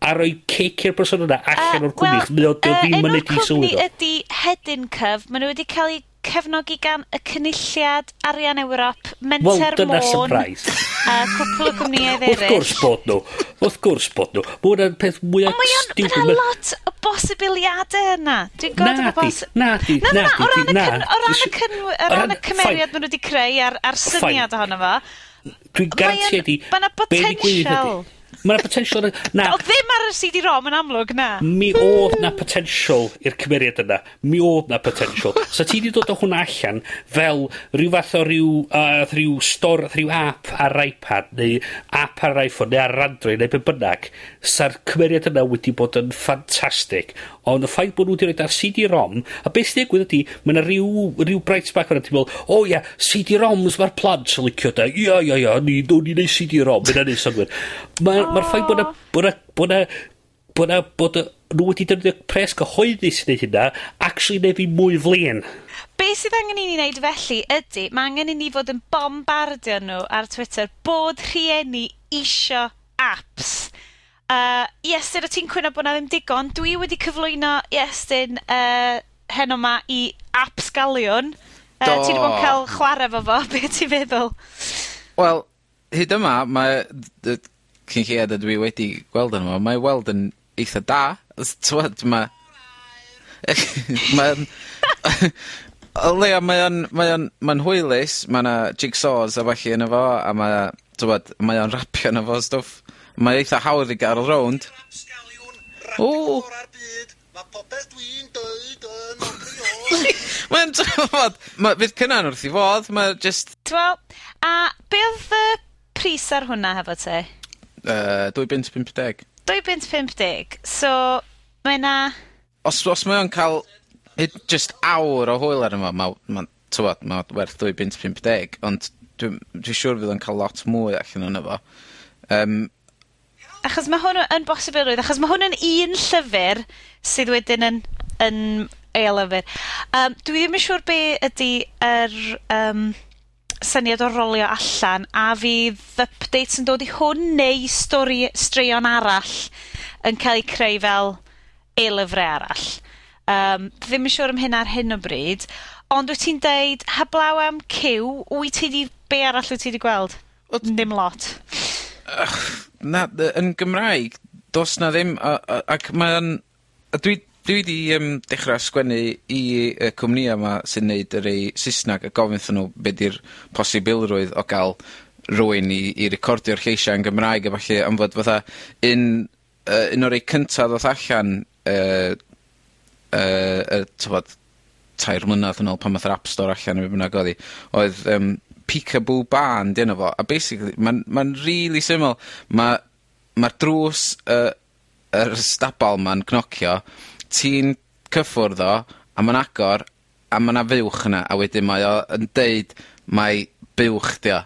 a roi cic i'r person yna allan o'r cwmni. Mae o ddim yn edrych sylwi.
Enw'r
cwmni
ydy Hedyn Cyf. Maen nhw wedi cael eu cefnogi gan y cynulliad Arian Ewrop, Menter
dyna
Môn, a cwpl o gwmnïau eraill.
Wrth gwrs bod nhw. Wrth gwrs bod nhw. Mae hwnna'n peth mwyaf
stiwyd.
Mae
lot o bosibiliadau yna. Dwi'n gwybod
na,
bos...
Na, di,
na, na,
na, di, na.
O ran y cymeriad maen nhw wedi creu ar, ar syniad ohono fo.
Dwi'n garantio di...
Mae yna
potensial. Mae'na potensial... Na.
O ddim ar y CD-ROM yn amlwg, na.
Mi oedd na potensial i'r cymeriad yna. Mi oedd na potensial. so ti wedi dod o hwnna allan fel rhyw fath o rhyw, uh, rhyw stor, rhyw app ar iPad, neu app ar iPhone, neu ar Android, neu be bynnag. Sa'r cymeriad yna wedi bod yn ffantastig. Ond y ffaith bod nhw wedi rhoi ar CD-ROM, a beth sy'n digwydd ydy, mae yna rhyw, rhyw bright spark yna, ti'n meddwl, o oh, ia, yeah, CD-ROMs, mae'r plant yn licio da. Ia, ia, ia, ni, no, ni neu CD-ROM, yna neu synwyr. Mae Mae'r ffaith bod yna Bod na... Bod na... Bod na... Bod nhw wedi defnyddio pres gyhoeddus i wneud hynna, actually neu fi mwy flin.
Be sydd angen i ni wneud felly ydy, mae angen i ni fod yn bombardio nhw ar Twitter bod rhieni isio apps. Uh, Iestyn, o ti'n cwyno bod na ddim digon? Dwi wedi cyflwyno Iestyn uh, heno ma i apps galion. Uh, ti wedi bod yn cael chwarae fo fo, beth ti'n feddwl?
Wel, hyd yma, mae cyn hied a dwi wedi gweld arno fo, mae weld yn eitha da. Os mae... mae'n... ma'n o leia mae o'n mae o'n ma'n hwylus, mae yna jigsaws a falle yno fo a mae, t'mod mae o'n rapio yno fo stwff. Mae eitha hawdd i ga'l rownd.
Ww! Ma' popeth dwi'n deud yn
Mae'n t'mod, ma' fydd cynna'n wrth 'i fodd, ma' just...
T'wel, a be' oedd y pris ar hwnna hefo ti?
Yy, dwy
bunt pump deg. Dwy bunt pump deg. So, mae 'na...
Os os mae o'n cael hyd jyst awr o hwyl ar yma, mae ma' ma'n t'mod ma' werth dwy bunt pump deg, ond dwi'n dwi siŵr fydd o'n cael lot mwy allan onno fo. Um,
Achos mae hwn yn bosibilrwydd, achos mae hwn yn un llyfr sydd wedyn yn, yn ei lyfyr. Um, dwi ddim yn siŵr be' ydy yr um, syniad o rolio allan, a fydd updates yn dod i hwn, neu stori straeon arall yn cael ei creu fel eilyfrau arall. Um, ddim yn siŵr am hyn ar hyn o bryd, ond wyt ti'n deud, heblaw am cyw, wyt ti di, be arall wyt ti di gweld? Wel, Dim lot.
Ych, na, yn Gymraeg, dos na ddim, ac mae'n, dwi, Dwi 'di um, dechrau sgwennu i y cwmnïa yma sy'n neud yr ei Sysnag a gofyn 'thyn nw be' 'di'r posibilrwydd o gael rywun i i recordio'r lleisiau yn Gymraeg a falle am fod fatha un uh, un o'r ei cyntaf ddoth allan uh, uh, uh, t'mod tair mlynedd yn ôl pan ddath yr App Store allan yn bynnag oedd 'i oedd um, Peekaboo band 'di fo, a basically ma'n ma really syml. Ma' drws uh, yr stabal 'ma'n cnocio ti'n cyffwrdd o, a ma'n agor, a ma' 'na fuwch yna, a wedyn mae o yn deud mai buwch 'di o,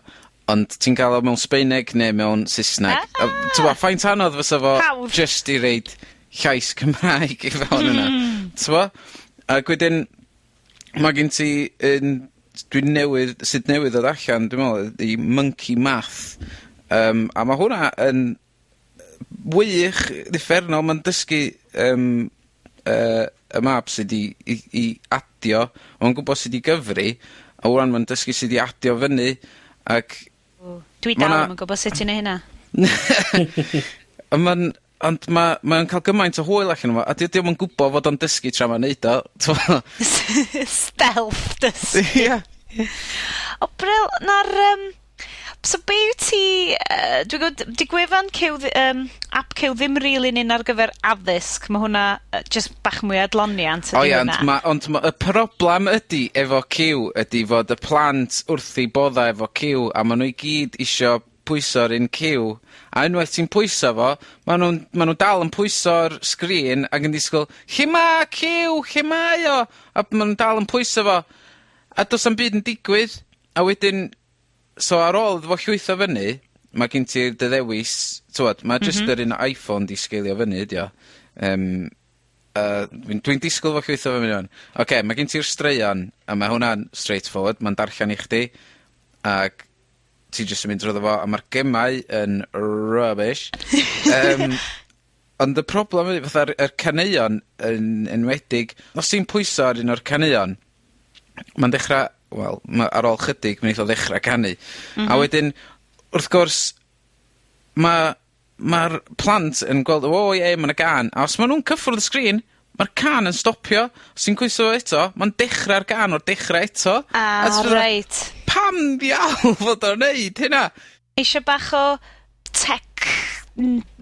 ond ti'n cael o mewn Sbaeneg neu mewn Saesneg.
A!
A t'mo' faint anodd fysa fo...
Hawdd.
...jyst i reid llais Cymraeg i fewn yna. Hmm. T'mo'? Ag wedyn ma' gen ti un Dwi'n newydd, sydd newydd ddod allan dwi'n meddwl, i Monkey Math Um, a ma' hwnna yn wych, uffernol, ma'n dysgu um, uh, y map sydd i i i adio, mae'n gwybod sydd i gyfri, a wrth ma'n dysgu sydd i adio fyny, ac...
W,
dwi
dal 'im yn gwybod sut i neu' hynna.
On' ma'n, ond ma' mae cael gymaint o hwyl allan yma, a dy- 'di o'm yn gwybod fod o'n dysgu tra ma'n neud o, t'mo'?
Stealth dysgu.
Ie.
O bril- 'na'r Um, so be' wt ti yy dwi gwod 'di gwefan Cyw ddi- yym ap Cyw ddim rili really un ar gyfer addysg mae hwnna yy jyst bach mwy
o
adloniant
ydi
hwnna.
O ie ond ma' ond ma' y problem ydy efo Cyw ydy fod y plant wrth i bodda efo Cyw a ma' nhw i gyd isio pwyso'r un ciw, a unwaith ti'n pwyso fo ma' nw'n ma' nhw dal yn pwyso'r sgrin ac yn disgwyl, lle ma' ciw lle mae o? A ma' nw'n dal yn pwyso fo a do's am byd yn digwydd a wedyn so ar ôl iddo fo llwytho fyny, mae gen ti'r dy ddewis, t'mod ma' jyst... Mhm. ...yr un Iphone 'di sgeilio fyny ydi o. Yym yy dwi'n dwi'n disgwl fo llwytho fyny o'n. Oce, okay, mae gen ti'r straeon, a mae hwnna'n straightforward, mae'n darllen i chdi, ac ti jyst yn mynd trwyddo fo, a mae'r gemau yn rubbish. um, Ond y problem ydy, fatha'r yr caneuon yn enwedig, os ti'n pwyso ar un o'r caneuon, mae'n dechrau wel, ma' ar ôl chydig mi neith o ddechra canu. M-hm. A wedyn, wrth gwrs, ma' ma'r plant yn gweld o ie ma' 'na gân, a os ma' nw'n cyffwrdd y sgrin, ma'r can yn stopio. Os ti'n pwyso fo eto, ma'n dechrau'r gan o'r dechrau eto.
Ah,
a, a
reit.
Pam ddiawl fod o'n neud hynna?
Eisiau bach o tech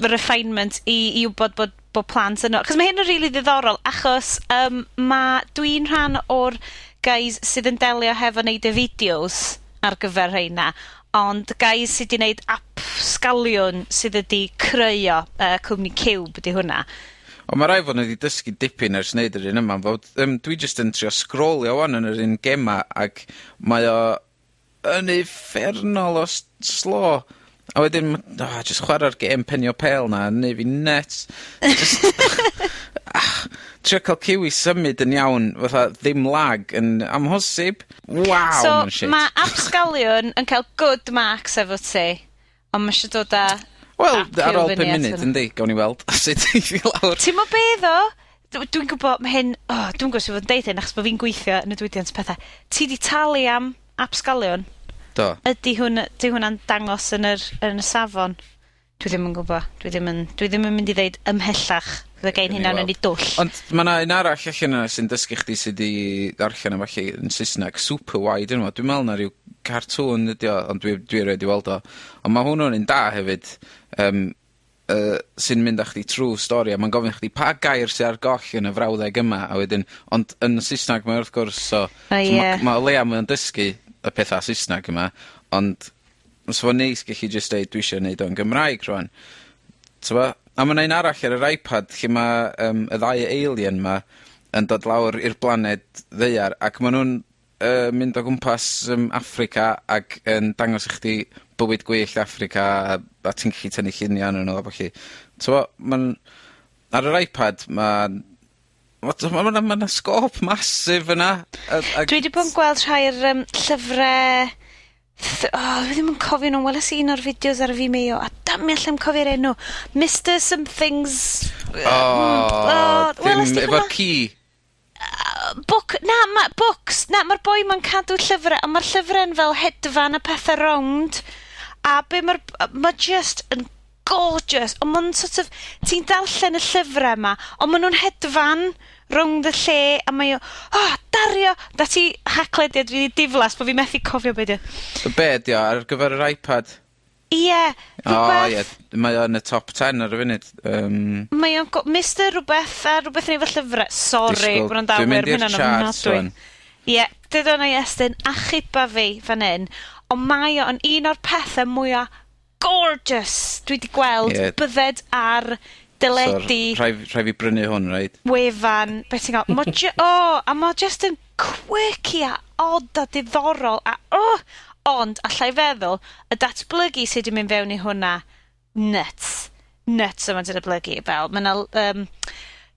refinement i, i wybod bod bod plant yno. Cos mae hyn yn rili really ddiddorol, achos um, ma, dwi'n rhan o'r guys sydd yn delio hefo neud y fideos ar gyfer rheina, ond guys sydd wedi neud app sgaliwn sydd wedi creu o, yy cwmni Cube 'di hwnna.
Ond mae rai' fod nw 'di dysgu dipyn ers wneud yr un yma fod um, dwi jyst yn trio scrollio 'wan yn yr un gema ac mae o yn effernol o s- slo. A wedyn oh, o jyst chwara'r gêm Penio pel 'na yn neu' fi nyts. Jyst trio cael cyw i symud yn iawn fatha ddim lag yn amhosib. Waw,
so,
ma'n shit.
So ma' absgalion yn cael good marks efo ti, ond mae eisiau dod â
Wel, ar ôl 5 munud yndi, gawn ni weld sut eith i lawr.
T'mo' be ddo? Dwi'n gwybod, mae hyn, oh, dwi'n gwybod sef fod yn deud hyn achos bod fi'n gweithio yn y diwydiant pethau. Ti di talu am absgalion?
Do.
Ydy hwn, di hwnna'n dangos yn yr, yn y safon? Dwi ddim yn gwybod. Dwi ddim yn, dwi ddim yn mynd i ddeud ymhellach.
Fy
gen
hynna
yn ei dwll.
Ond mae yna un arall allan yna sy'n dysgu chdi sydd wedi darllen am chi yn Saesneg. Super wide yma. Dwi'n meddwl na rhyw cartŵn ydi o, ond dwi, dwi i weld o. Ond mae hwnnw'n un da hefyd, um, uh, sy'n mynd â chdi trwy stori, a mae'n gofyn chdi pa gair sy'n ar goll yn y frawddeg yma, a wedyn, ond yn Saesneg mae wrth gwrs, so,
oh,
yeah.
so
mae ma o leia mae'n dysgu y pethau Saesneg yma, ond os fo'n neis gallu jyst deud dwi eisiau neud o'n Gymraeg rwan. T'bo'? A ma' 'na un arall ar yr iPad lle ma' yym y ddau alien 'ma yn dod lawr i'r blaned ddaear, ac ma' nw'n yy mynd o gwmpas yym Affrica ac yn dangos i chdi bywyd gwyllt Affrica a a ti'n gallu tynnu llunie arnyn nw a ballu. T'mo' ma'n ar yr iPad ma'n ma' t'mo' ma' 'na ma' 'na sgôp masif yna yy ag...
Dwi wedi bod yn gweld rhai o'r yym llyfre th- oh, dwi ddim yn cofio nw, weles i un o'r fideos ar y Vimeo a damia llai'm cofio'r enw. Mr. Somethings
O!
O
welest
ti hwnna?
Efo'r ci?
Book na ma' books na mae'r boi 'ma'n cadw llyfrau, a mae'r llyfrau'n fel hedfan a pethau rownd a be' mae'r, ma' just yn gorgeous, ond ma'n sort of, ti'n darllen y llyfrau yma, ond maen nhw'n hedfan rownd y lle, a mae o, oh, dario, da ti haclediad fi diflas, bod fi methu cofio be
di. Be di o, ar gyfer yr iPad?
Ie. Yeah, rhywbeth...
O, ie.
Yeah.
Mae o'n y top 10 ar y funud. Um,
mae o'n... Mr rhywbeth a rhywbeth yn ei fel llyfrau. Sorry, bod gwrandawyr.
Dwi'n mynd i'r charts o'n.
Ie, dydw yna i estyn achub fi fan hyn. Ond mae o'n un o'r pethau mwyaf gorgeous. Dwi wedi gweld...
Ie.
...byfed ar deledu...
So,
rhai'
rhaid rhai' fi brynu hwn right?
...wefan Beth ti'n gael? Mo jy- o, a ma' just yn quirky a odd a diddorol a o! Ond, allai feddwl, y datblygu sydd wedi mynd fewn i hwnna, nuts. Nuts yma y datblygu, fel ma' 'na yym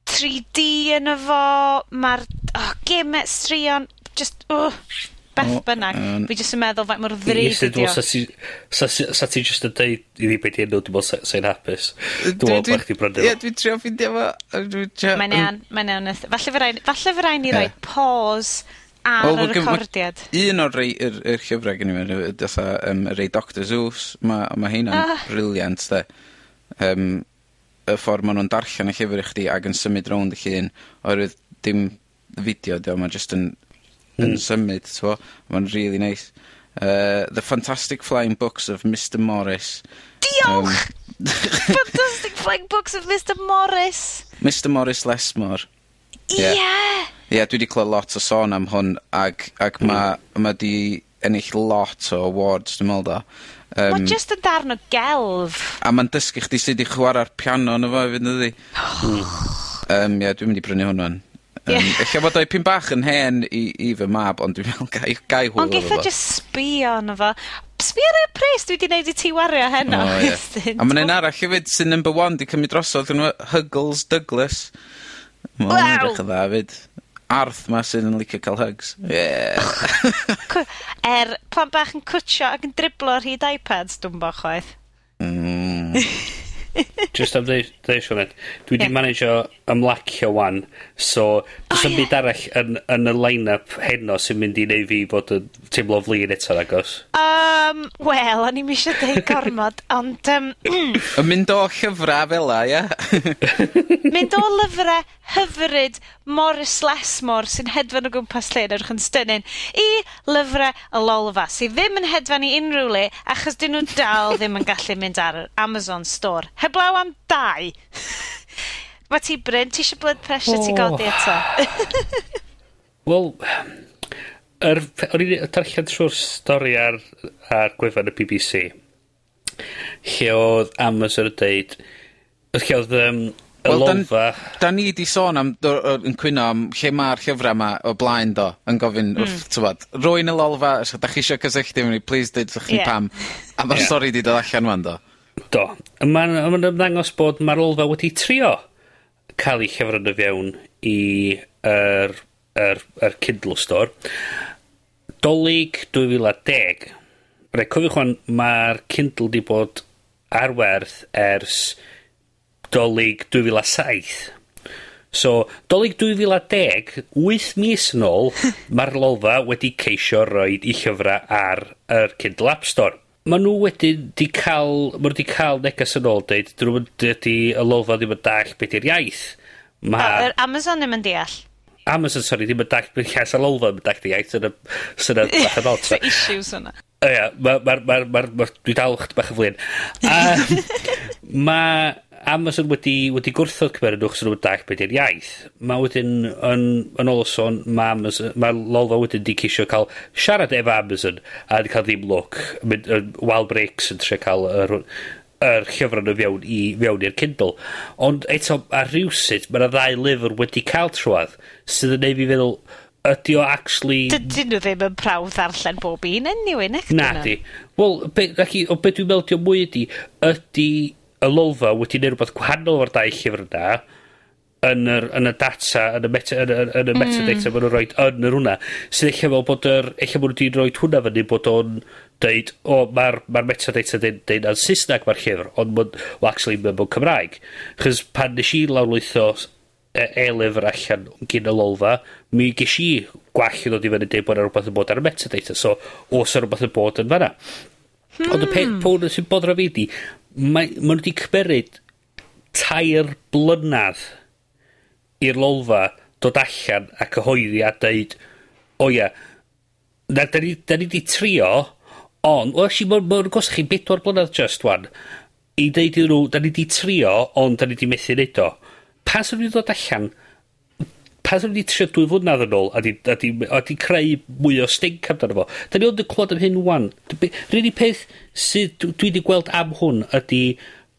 three dee yno fo, mae'r oh, geme, straeon, just, oh, beth bynnag, fi jyst yn meddwl faint mor ddrud ydi o.
meddwl, Sa ti jyst yn deud i fi beth i enw, dwi'n meddwl sa'n hapus. Dwi'n meddwl bod chdi brynu.
Ie, dwi'n trio ffindio fo.
Mae'n mm. iawn, mae'n iawn. Falle fy rai ni roi pause ar
oh,
y recordiad.
Un o'r rei, yr, yr llyfrau gen i mewn, dytha, um, rei Dr Zeus, mae ma heina'n
ah.
briliant, de. Um, y ffordd maen nhw'n darllen y llyfr i chdi ac yn symud rownd y llun, oherwydd dim fideo, dio, mae jyst yn mm. yn hmm. symud, so, mae'n really nice. Uh, the Fantastic Flying Books of Mr Morris.
Diolch! Um, Fantastic Flying Books of Mr Morris.
Mr Morris Lesmore.
Ie! Yeah.
Ie, yeah. dwi wedi clywed lot o sôn am hwn, ag, ac mm. ma, di ennill lot o awards, dwi'n meddwl da. Um,
just yn darn o gelf.
A mae'n dysgu chdi sut i chwarae'r piano yn efo fydd ydi. um, ie, yeah, dwi'n mynd i brynu hwnna'n. Yym...
Ie.
...ella fod o ipyn bach yn hen i i fy mab ond dwi'n meddwl gai gai hwyl...
Ond geitha just sbio arno fo. Sbio ar y pres dwi wedi neud i ti wario heno.
O ie.
Estyn.
A mae'n un arall hefyd sy'n number one 'di cymryd drosodd yn Huggles Douglas. Mae'n
wnna'n
edrych yn dda 'fyd. Arth 'ma sy'n yn licio cael hugs. Yeah.
Cw- er plan bach yn cwtio ac yn driblo ar hyd iPads dwi'n bo' chwaith.
Mm.
Just am ddeud, ddeud Sioned, dwi wedi
yeah.
manage ymlacio wan, so does oh,
yeah.
byd arall yn, yn y line-up heno sy'n mynd i neu fi fod yn teimlo flin eto agos.
Um, Wel, o'n i'n eisiau deud gormod, ond... Um,
yn mynd o llyfrau fel la, ia?
mynd o lyfrau hyfryd Morris Lesmore sy'n hedfan o gwmpas lle yn edrych yn stynyn, i lyfrau y Lolfa sy ddim yn hedfan i unrhyw le achos 'dyn nhw dal ddim yn gallu mynd ar yr Amazon store. Heblaw am dau. Mae ti Bryn, ti eisiau blood pressure ti godi eto?
Wel, er, o'n i'n darllen trwy'r stori ar, ar gwefan y BBC lle oedd Amazon yn deud lle oedd um, y lolfa...
Da ni 'di sôn am dy- yy yn cwyno am lle mae'r llyfrau yma o blaen do, yn gofyn wrth hmm. t'mod roi yn y lolfa os ydych chi eisiau cysylltu efo ni dweud chi
ni
pam. A mae'r
ma'r
stori 'di dod allan 'wan do?
Do. Mae'n ma ymddangos bod mae'r lolfa wedi trio ca'l 'i llefryn y fewn i yr yr yr Kindle store. Dolig 2010, fil cofiwch 'wan ma'r Kindle 'di bod ar werth ers Dolig 2007. So, Dolig 2010, 8 mis yn ôl, mae'r lolfa wedi ceisio roed i llyfrau ar yr Kindle App Store. Mae nhw wedi di cael, mae nhw wedi cael neges yn ôl dweud, dyn nhw wedi y lolfa ddim yn dall beth i'r iaith.
Ma...
O,
yr Amazon ddim yn deall.
Amazon, sorry, ddim yn dall beth lles al olfa, mae'n dall di iaith yn y syna bach yn
ot. issues yna.
O ia, mae'r, ma, ma, mae'r, ma, dwi dal chdi bach yn flin. Um, mae Amazon wedi, wedi gwrthod cymeru nhw, chos nhw'n dall beth i'r iaith. Mae wedyn, yn, yn ôl o sôn, mae Amazon, mae Lolfa wedyn di ceisio cael siarad efo Amazon, a wedi cael ddim look. Wild Breaks yn tre cael yr, yr llyfrau nhw fewn i fewn i'r Kindle. Ond eto, ar rhywsyd, mae yna ddau lyfr wedi cael trwad sydd yn neud fi feddwl, ydy o actually...
Dydyn nhw ddim yn prawf ddarllen bob un anyway, nec
Na di. Wel, be, i, o beth dwi'n meddwl di'n mwy ydi, ydy y lolfa wedi neud rhywbeth gwahanol o'r dau llyfr yna, yn yr, yn y data, yn y, meta, yn, yn, yn y mm. metadata mm. maen nhw'n rhoi yn yr hwnna. Sydd eich fel bod yr... Eich maen nhw wedi rhoi hwnna fyny bod o'n deud, o, mae'r ma metadata deud, deud yn Saesneg mae'r llyfr, ond mae'n, well, actually, mae'n Cymraeg. Chos pan nes i lawrlwytho e-lyfr allan gyn y lolfa, mi ges i gwall i ddod i fyny dweud bod yna rhywbeth yn bod ar y metadata, so os yna rhywbeth yn bod yn fanna. Hmm. Ond y peth hmm. pwn sy'n bodro fi di, mae, maen nhw wedi cymeryd tair blynadd i'r lolfa dod allan a cyhoeddi a deud, o ia, na, da ni, da ni di trio, ond, o, si, mae'n ma, ma gosach chi bedwar blynadd just wan, i deud i nhw, da ni di trio, ond da ni di methu neud o pa sy'n mynd dod allan, pa sy'n mynd trio dwy fwynedd yn ôl, a di, a di, a di creu mwy o stink amdano fo. Da ni ond yn clod am hyn wan. Rydyn ni peth sydd dwi wedi gweld am hwn ydy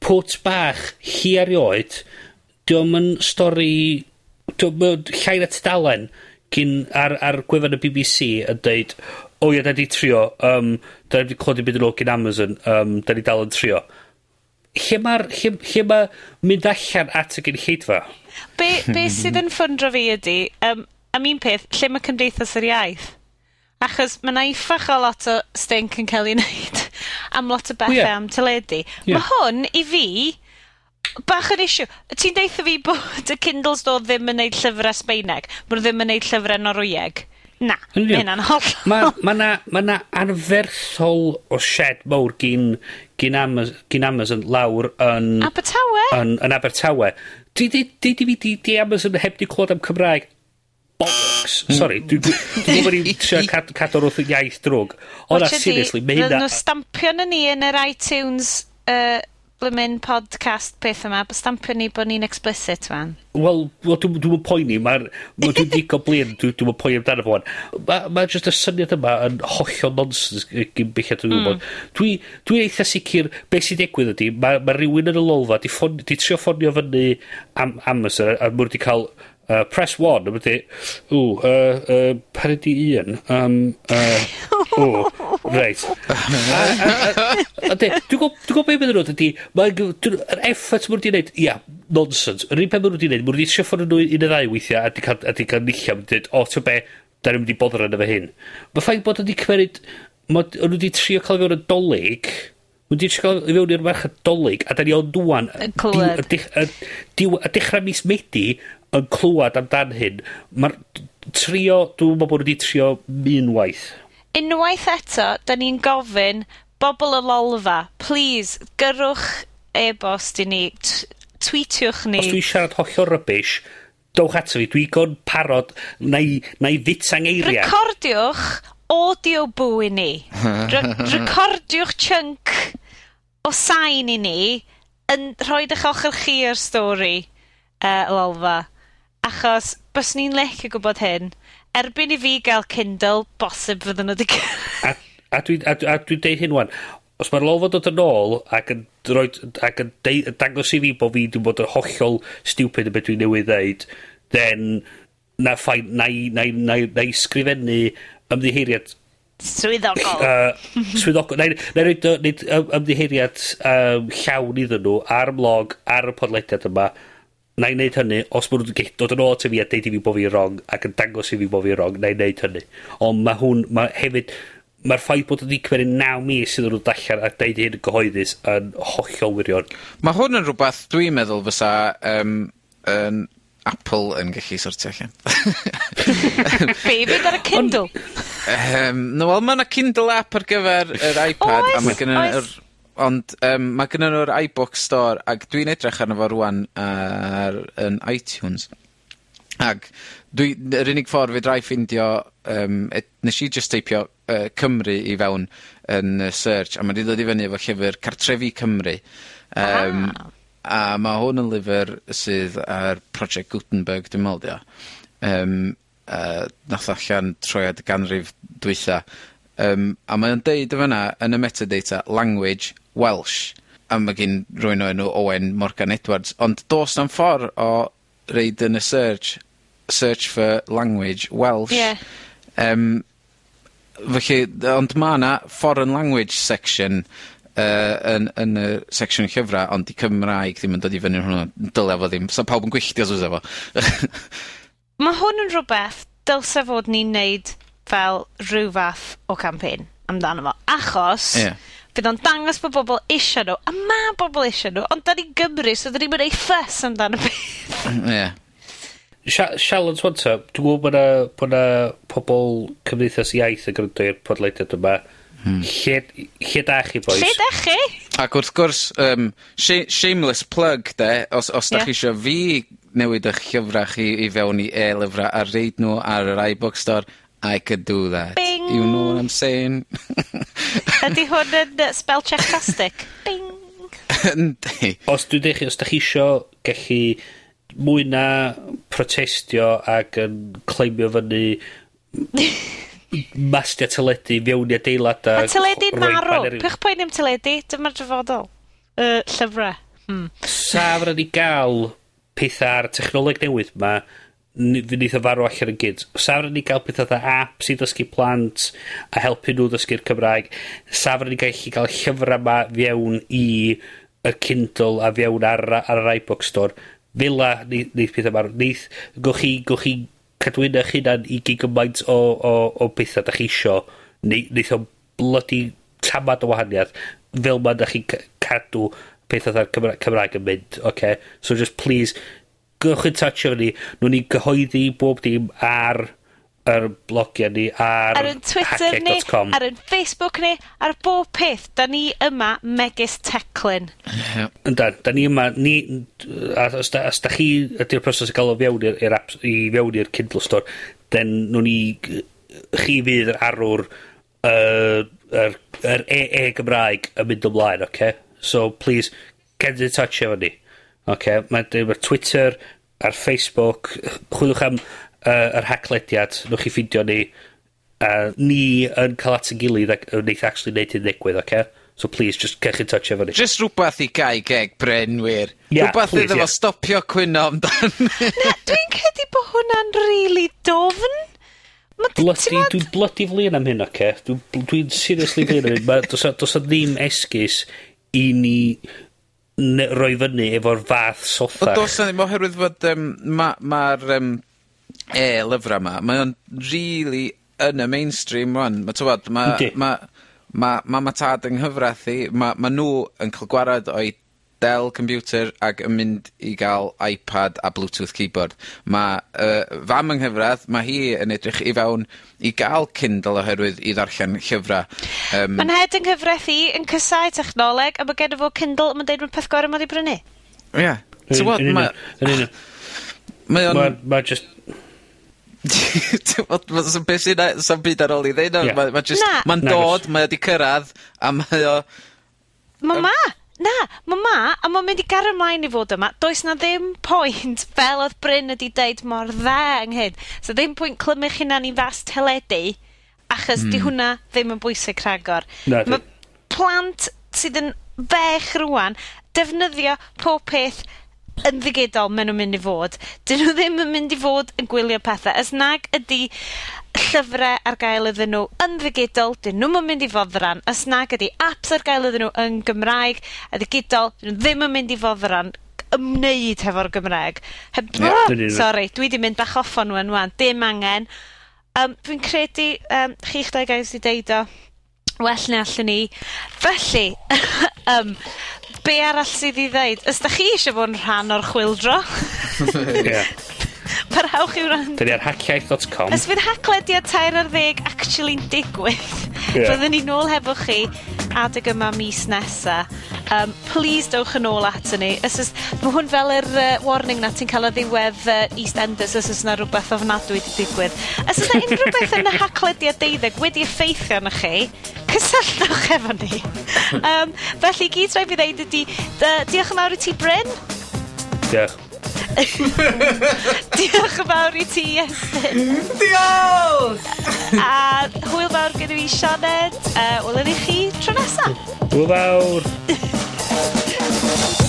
pwt bach hi erioed, diolch yn stori, diolch yn llai na dalen, gyn ar, ar gwefan y BBC yn deud, o oh, ia, da ni trio, um, da ni wedi clod i byd yn ôl gyn Amazon, um, da ni dal yn trio lle mae'r... Lle, lle mae mynd allan at y gynulleidfa?
Be, be sydd yn ffyndro fi ydy, um, am un peth, lle mae Cymdeithas yr Iaith? Achos mae na iffach o lot o stink yn cael ei wneud am lot o bethau
oh, yeah.
am teledu.
Yeah.
Mae hwn i fi, bach yn isiw. Ti'n deitha fi bod y Kindles do ddim yn neud llyfrau Sbeineg, bod ddim yn neud llyfrau Norwyeg. Na, mae hynna'n holl.
Mae ma na, ma na anferthol o shed mawr gyn gyn, Amaz gyn Amazon lawr yn...
Abertawe?
Yn, yn Abertawe. Di, di, di, di, di, di Amazon heb di clod am Cymraeg. Bollocks. Sorry, dwi'n gwybod bod ni'n trio cadw'r wrth iaith drwg.
Ond
seriously, mae hynna...
Rydyn nhw stampio yn ni yn yr iTunes... Uh, blymyn podcast peth yma, bod stampio ni bod ni'n explicit fan.
Wel, well, dwi'n dwi poeni, mae'n dwi'n digon blin, dwi'n dwi poeni amdano fo. Mae ma jyst y syniad yma yn hollol nonsens gyn bellad dwi'n mm. gwybod. Mm. Dwi'n dwi, dwi eitha sicr beth sy'n digwydd ydy, mae ma rhywun yn y lolfa di, ffon, di trio ffonio fyny am Amazon a mwyn di cael Uh, press 1, a wedi, ww, uh, uh, pan ydi un, um, uh, ww, reit. Dwi'n gwybod beth ydyn nhw, ydy, mae'r effort mwyn wedi gwneud, ia, nonsense. Yr un peth mwyn wedi gwneud, mwyn wedi siffon nhw un y ddau weithiau, a di cael nillio, mwyn dweud, o, ti'n be, da ni'n mynd i bodr yn efo hyn. Mae ffaith bod wedi cymeryd, Mae nhw wedi trio cael fewn y dolyg, Mae'n di siarad i fewn i'r merched dolyg, a da ni ond dwan,
Y clywed.
y dechrau mis Medi, yn clywed amdan hyn, mae'r trio, dwi'n meddwl bod wedi trio unwaith.
Unwaith eto, da ni'n gofyn bobl y lolfa, please, gyrwch e-bost i ni, tweetiwch ni.
Os dwi'n siarad hollol rybys, dowch ato fi, dwi'n gon parod na i, na i fita'n eiriau.
Recordiwch audio bw i ni. Re recordiwch chunk o sain i ni yn rhoi eich ochr chi o'r stori uh, lolfa. Achos byswn i'n licio gwybod hyn. Erbyn i fi gael Kindle, bosib fydden nhw wedi...
a, a dwi'n dwi, a dwi deud hyn wan, os mae'r lol dod yn ôl ac yn, roed, ac yn deud, dangos i fi bod fi wedi bod yn hollol stupid y beth dwi'n newydd ddeud, then na ffain, na i, na i, na i, na i sgrifennu ymddiheiriad
Swyddogol.
Uh, swyddogol. Neu wneud ymddiheiriad um, llawn iddyn nhw ar y blog, ar y podlediad yma, na i wneud hynny, os ma' nhw'n dod yn ôl ata fi a deud i fi bod fi'n wrong, ac yn dangos i fi bod fi'n wrong, na i wneud hynny. Ond mae hwn, mae hefyd, mae'r ffaith bod wedi cymryd naw mis iddyn nhw dallan a deud hyn yn gyhoeddus yn hollol wirion.
Mae hwn yn rhywbeth dwi'n meddwl fysa um, um, Apple yn gallu sortio allan.
Be, fynd ar y Kindle?
um, no, wel, mae yna Kindle app ar gyfer yr iPad,
oes,
a mae gen yr Ond um, mae gynnyn nhw'r iBook Store ac dwi'n edrych arno fo rwan ar 'yn iTunes ac dwi... Yr unig ffordd fe drai ffindio um, et, nes i just teipio uh, Cymru i fewn yn uh, search a ma' 'di dod i fyny efo llyfr Cartrefi Cymru. um, A mae hwn yn lyfr sydd ar Project Gutenberg dwi'n meddwl 'di o. Yym nath allan troiad y ganrif dwytha. um, a mae'n deud yn fyna yn y metadata language Welsh, a mae gen rywun o'r enw Owen Morgan Edwards, ond do's na'n ffordd o reid yn y search search for language Welsh.
Ie.
um, felly, ond mae yna foreign language section uh, yn yn y section llyfrau ond 'di Cymraeg ddim yn dod i fyny hwnnw. Dyle fo ddim. so pawb yn gwylltio os efo e
mae hwn yn rhywbeth dylse fod ni'n neud fel rhyw fath o campaign amdano fo, achos...
Ie
bydd o'n dangos bod bobl eisiau nhw, a mae bobl eisiau nhw, ond da ni'n Gymru so da ni'n mynd ei ffys amdano y peth.
Ie.
Sia- Sialens wanta, dwi me'wl bo' 'na bo' 'na pobol Cymdeithas Iaith yn gwrando i'r podlediad yma. Hmm. Lle, lle dach chi boys?
Lle da chi?
Ac wrth gwrs, um, sh shameless plug de, os, os dach
Ie.
chi isio fi newid eich llyfrau chi i fewn i e-lyfrau a reid nhw ar yr iBook Store I could do that.
Bing!
You know what I'm saying?
Ydy hwn yn yy spell check-tastic? Bing!
Yndi.
Os dwi'n deud os da chi isio gallu mwy na protestio ac yn claimio fyny mastia teledu mewn i adeilad a...
Mae
teledu'n
marw. Pwch poen am teledu? Dyma'r dyfodol. Uh, llyfrau. Hmm.
Sa fydda ni gael pethau ar technoleg newydd ma neith o farw allan yn gyd. Safra ni gael pethau dda apps i ddysgu plant a helpu nhw ddysgu'r Cymraeg. Safra ni gallu cael llyfrau yma fiewn i y Kindle a fiewn ar, ar yr iBook Store. Fila neith, neith pethau marw. Neith, gwch chi, gwch chi cadwyna eich hunan i gyd gymaint o, o, o bethau da chi isio. Ne, neith o bloody tamad o wahaniaeth fel ma da chi'n cadw pethau dda'r Cymraeg, Cymraeg yn mynd. Okay? So just please, gewch yn tatio ni, nhw'n ni gyhoeddi bob dim ar yr blogiau ni, ar,
ar Twitter ni, ar yn Facebook ni, ar bob peth. Da ni yma megis teclyn.
Yndan, da ni yma, ni, os da, os da chi ydy'r proses o gael o fewn i'r i'r, i fewn i'r Kindle Store, den nhw'n ni, chi fydd yr arwr yr uh, er, er e, e Gymraeg yn mynd ymlaen, oce? Okay? So, please, get in touch efo ni. Oce, Mae deud ma'r Twitter a'r Facebook, chwilwch am uh, yr haclediad, nwch chi ffindio ni, a ni yn cael at y gilydd ac wneith actually neud hyn ddigwydd, oce? Okay? So please, just cech in touch efo ni.
Just rhywbeth i gau geg Brenwyr.
Yeah,
rhywbeth
please,
iddo
yeah.
fo stopio cwyno amdan.
Na, dwi'n credu bod hwnna'n really dofn.
Bloody, dwi'n bloody flin am hyn, oce? Okay? Dwi'n dwi seriously flin am hyn. Does o ddim esgus i ni ne- roi fyny efo'r fath
soffa.
Ond
does 'na ddim oherwydd fod yym ma' um, e lyfrau yma, mae o'n really yn y mainstream ŵan. Ma' t'mod ma'...
Yndi.
...ma' ma' mam a tad yng nghyfrath i mae ma' nhw yn cael gwared o'i Dell computer ac yn mynd i gael iPad a Bluetooth keyboard. Mae uh, fam yng nghyfradd, mae hi yn edrych i fewn i gael Kindle oherwydd i ddarllen llyfrau. Um,
mae'n hed yng nghyfraith i yn cysau technoleg, a mae gen i fo Kindle a ma'n deud ma'r peth gorau ma' 'di brynu.
Ie.
T'mod
ma'...
Yn union.
Mae o'n...
Mae ma' jyst
t'mod beth sy'n na- byd ar ôl i ddeud
o.
Ie. Ma' ma' jyst...
Na.
...ma'n
dod, mae o 'di cyrraedd a mae o...
Ma' ma'! Na, ma' ma', a mae'n mynd i gario ymlaen i fod yma. Does 'na ddim pwynt fel oedd Bryn wedi deud mor dda ynghyd, so ddim pwynt clymych hynna ni fas teledu, achos... Hmm. ...'di hwnna ddim yn bwysig rhagor.
Na,
ma' plant sydd yn fech rwan defnyddio pob peth yn ddigidol maen nhw'n mynd i fod. 'Dyn nhw ddim yn mynd i fod yn gwylio pethau. As nag ydy llyfrau ar gael iddyn nhw yn ddigidol 'dyn nhw'n mynd i foddran. Os nag ydy aps ar gael iddyn nhw yn Gymraeg a ddigidol 'dyn nhw ddim yn mynd i foddran ymwneud hefo'r Gymraeg. Heb...
Ie,
sorry, dwi 'di mynd bach off on ŵan ŵan. Dim angen. Um, dwi'n credu um, chi'ch dau gael 'di deud o well na allwn ni. Felly, um, be' arall sydd i ddeud? Os 'dach chi eisiau bod yn rhan o'r chwildro?
Ie.
Parhawch i wrando.
Dyna ar hackiaeth.com.
Os fydd hacklediad tair ar ddeg actually'n digwydd,
yeah.
byddwn ni nôl hefo chi adeg yma mis nesa. Um, please dowch yn ôl at ni. Ys ys, mae hwn fel yr uh, warning na ti'n cael o ddiwedd uh, EastEnders os ys yna rhywbeth ofnadwy wedi digwydd. Os oes yna unrhyw beth yn y hacklediad deuddeg wedi effeithio arnoch chi, cysylltwch efo ni. um, felly, gyd rhaid fi ddeud ydy, diolch yn fawr i ti, Bryn.
Diolch. Yeah.
Diolch yn fawr i ti, Estyn.
Diolch!
a hwyl fawr gyda fi, Sianed. Uh, Welwn i chi tro nesaf.
Hwyl fawr.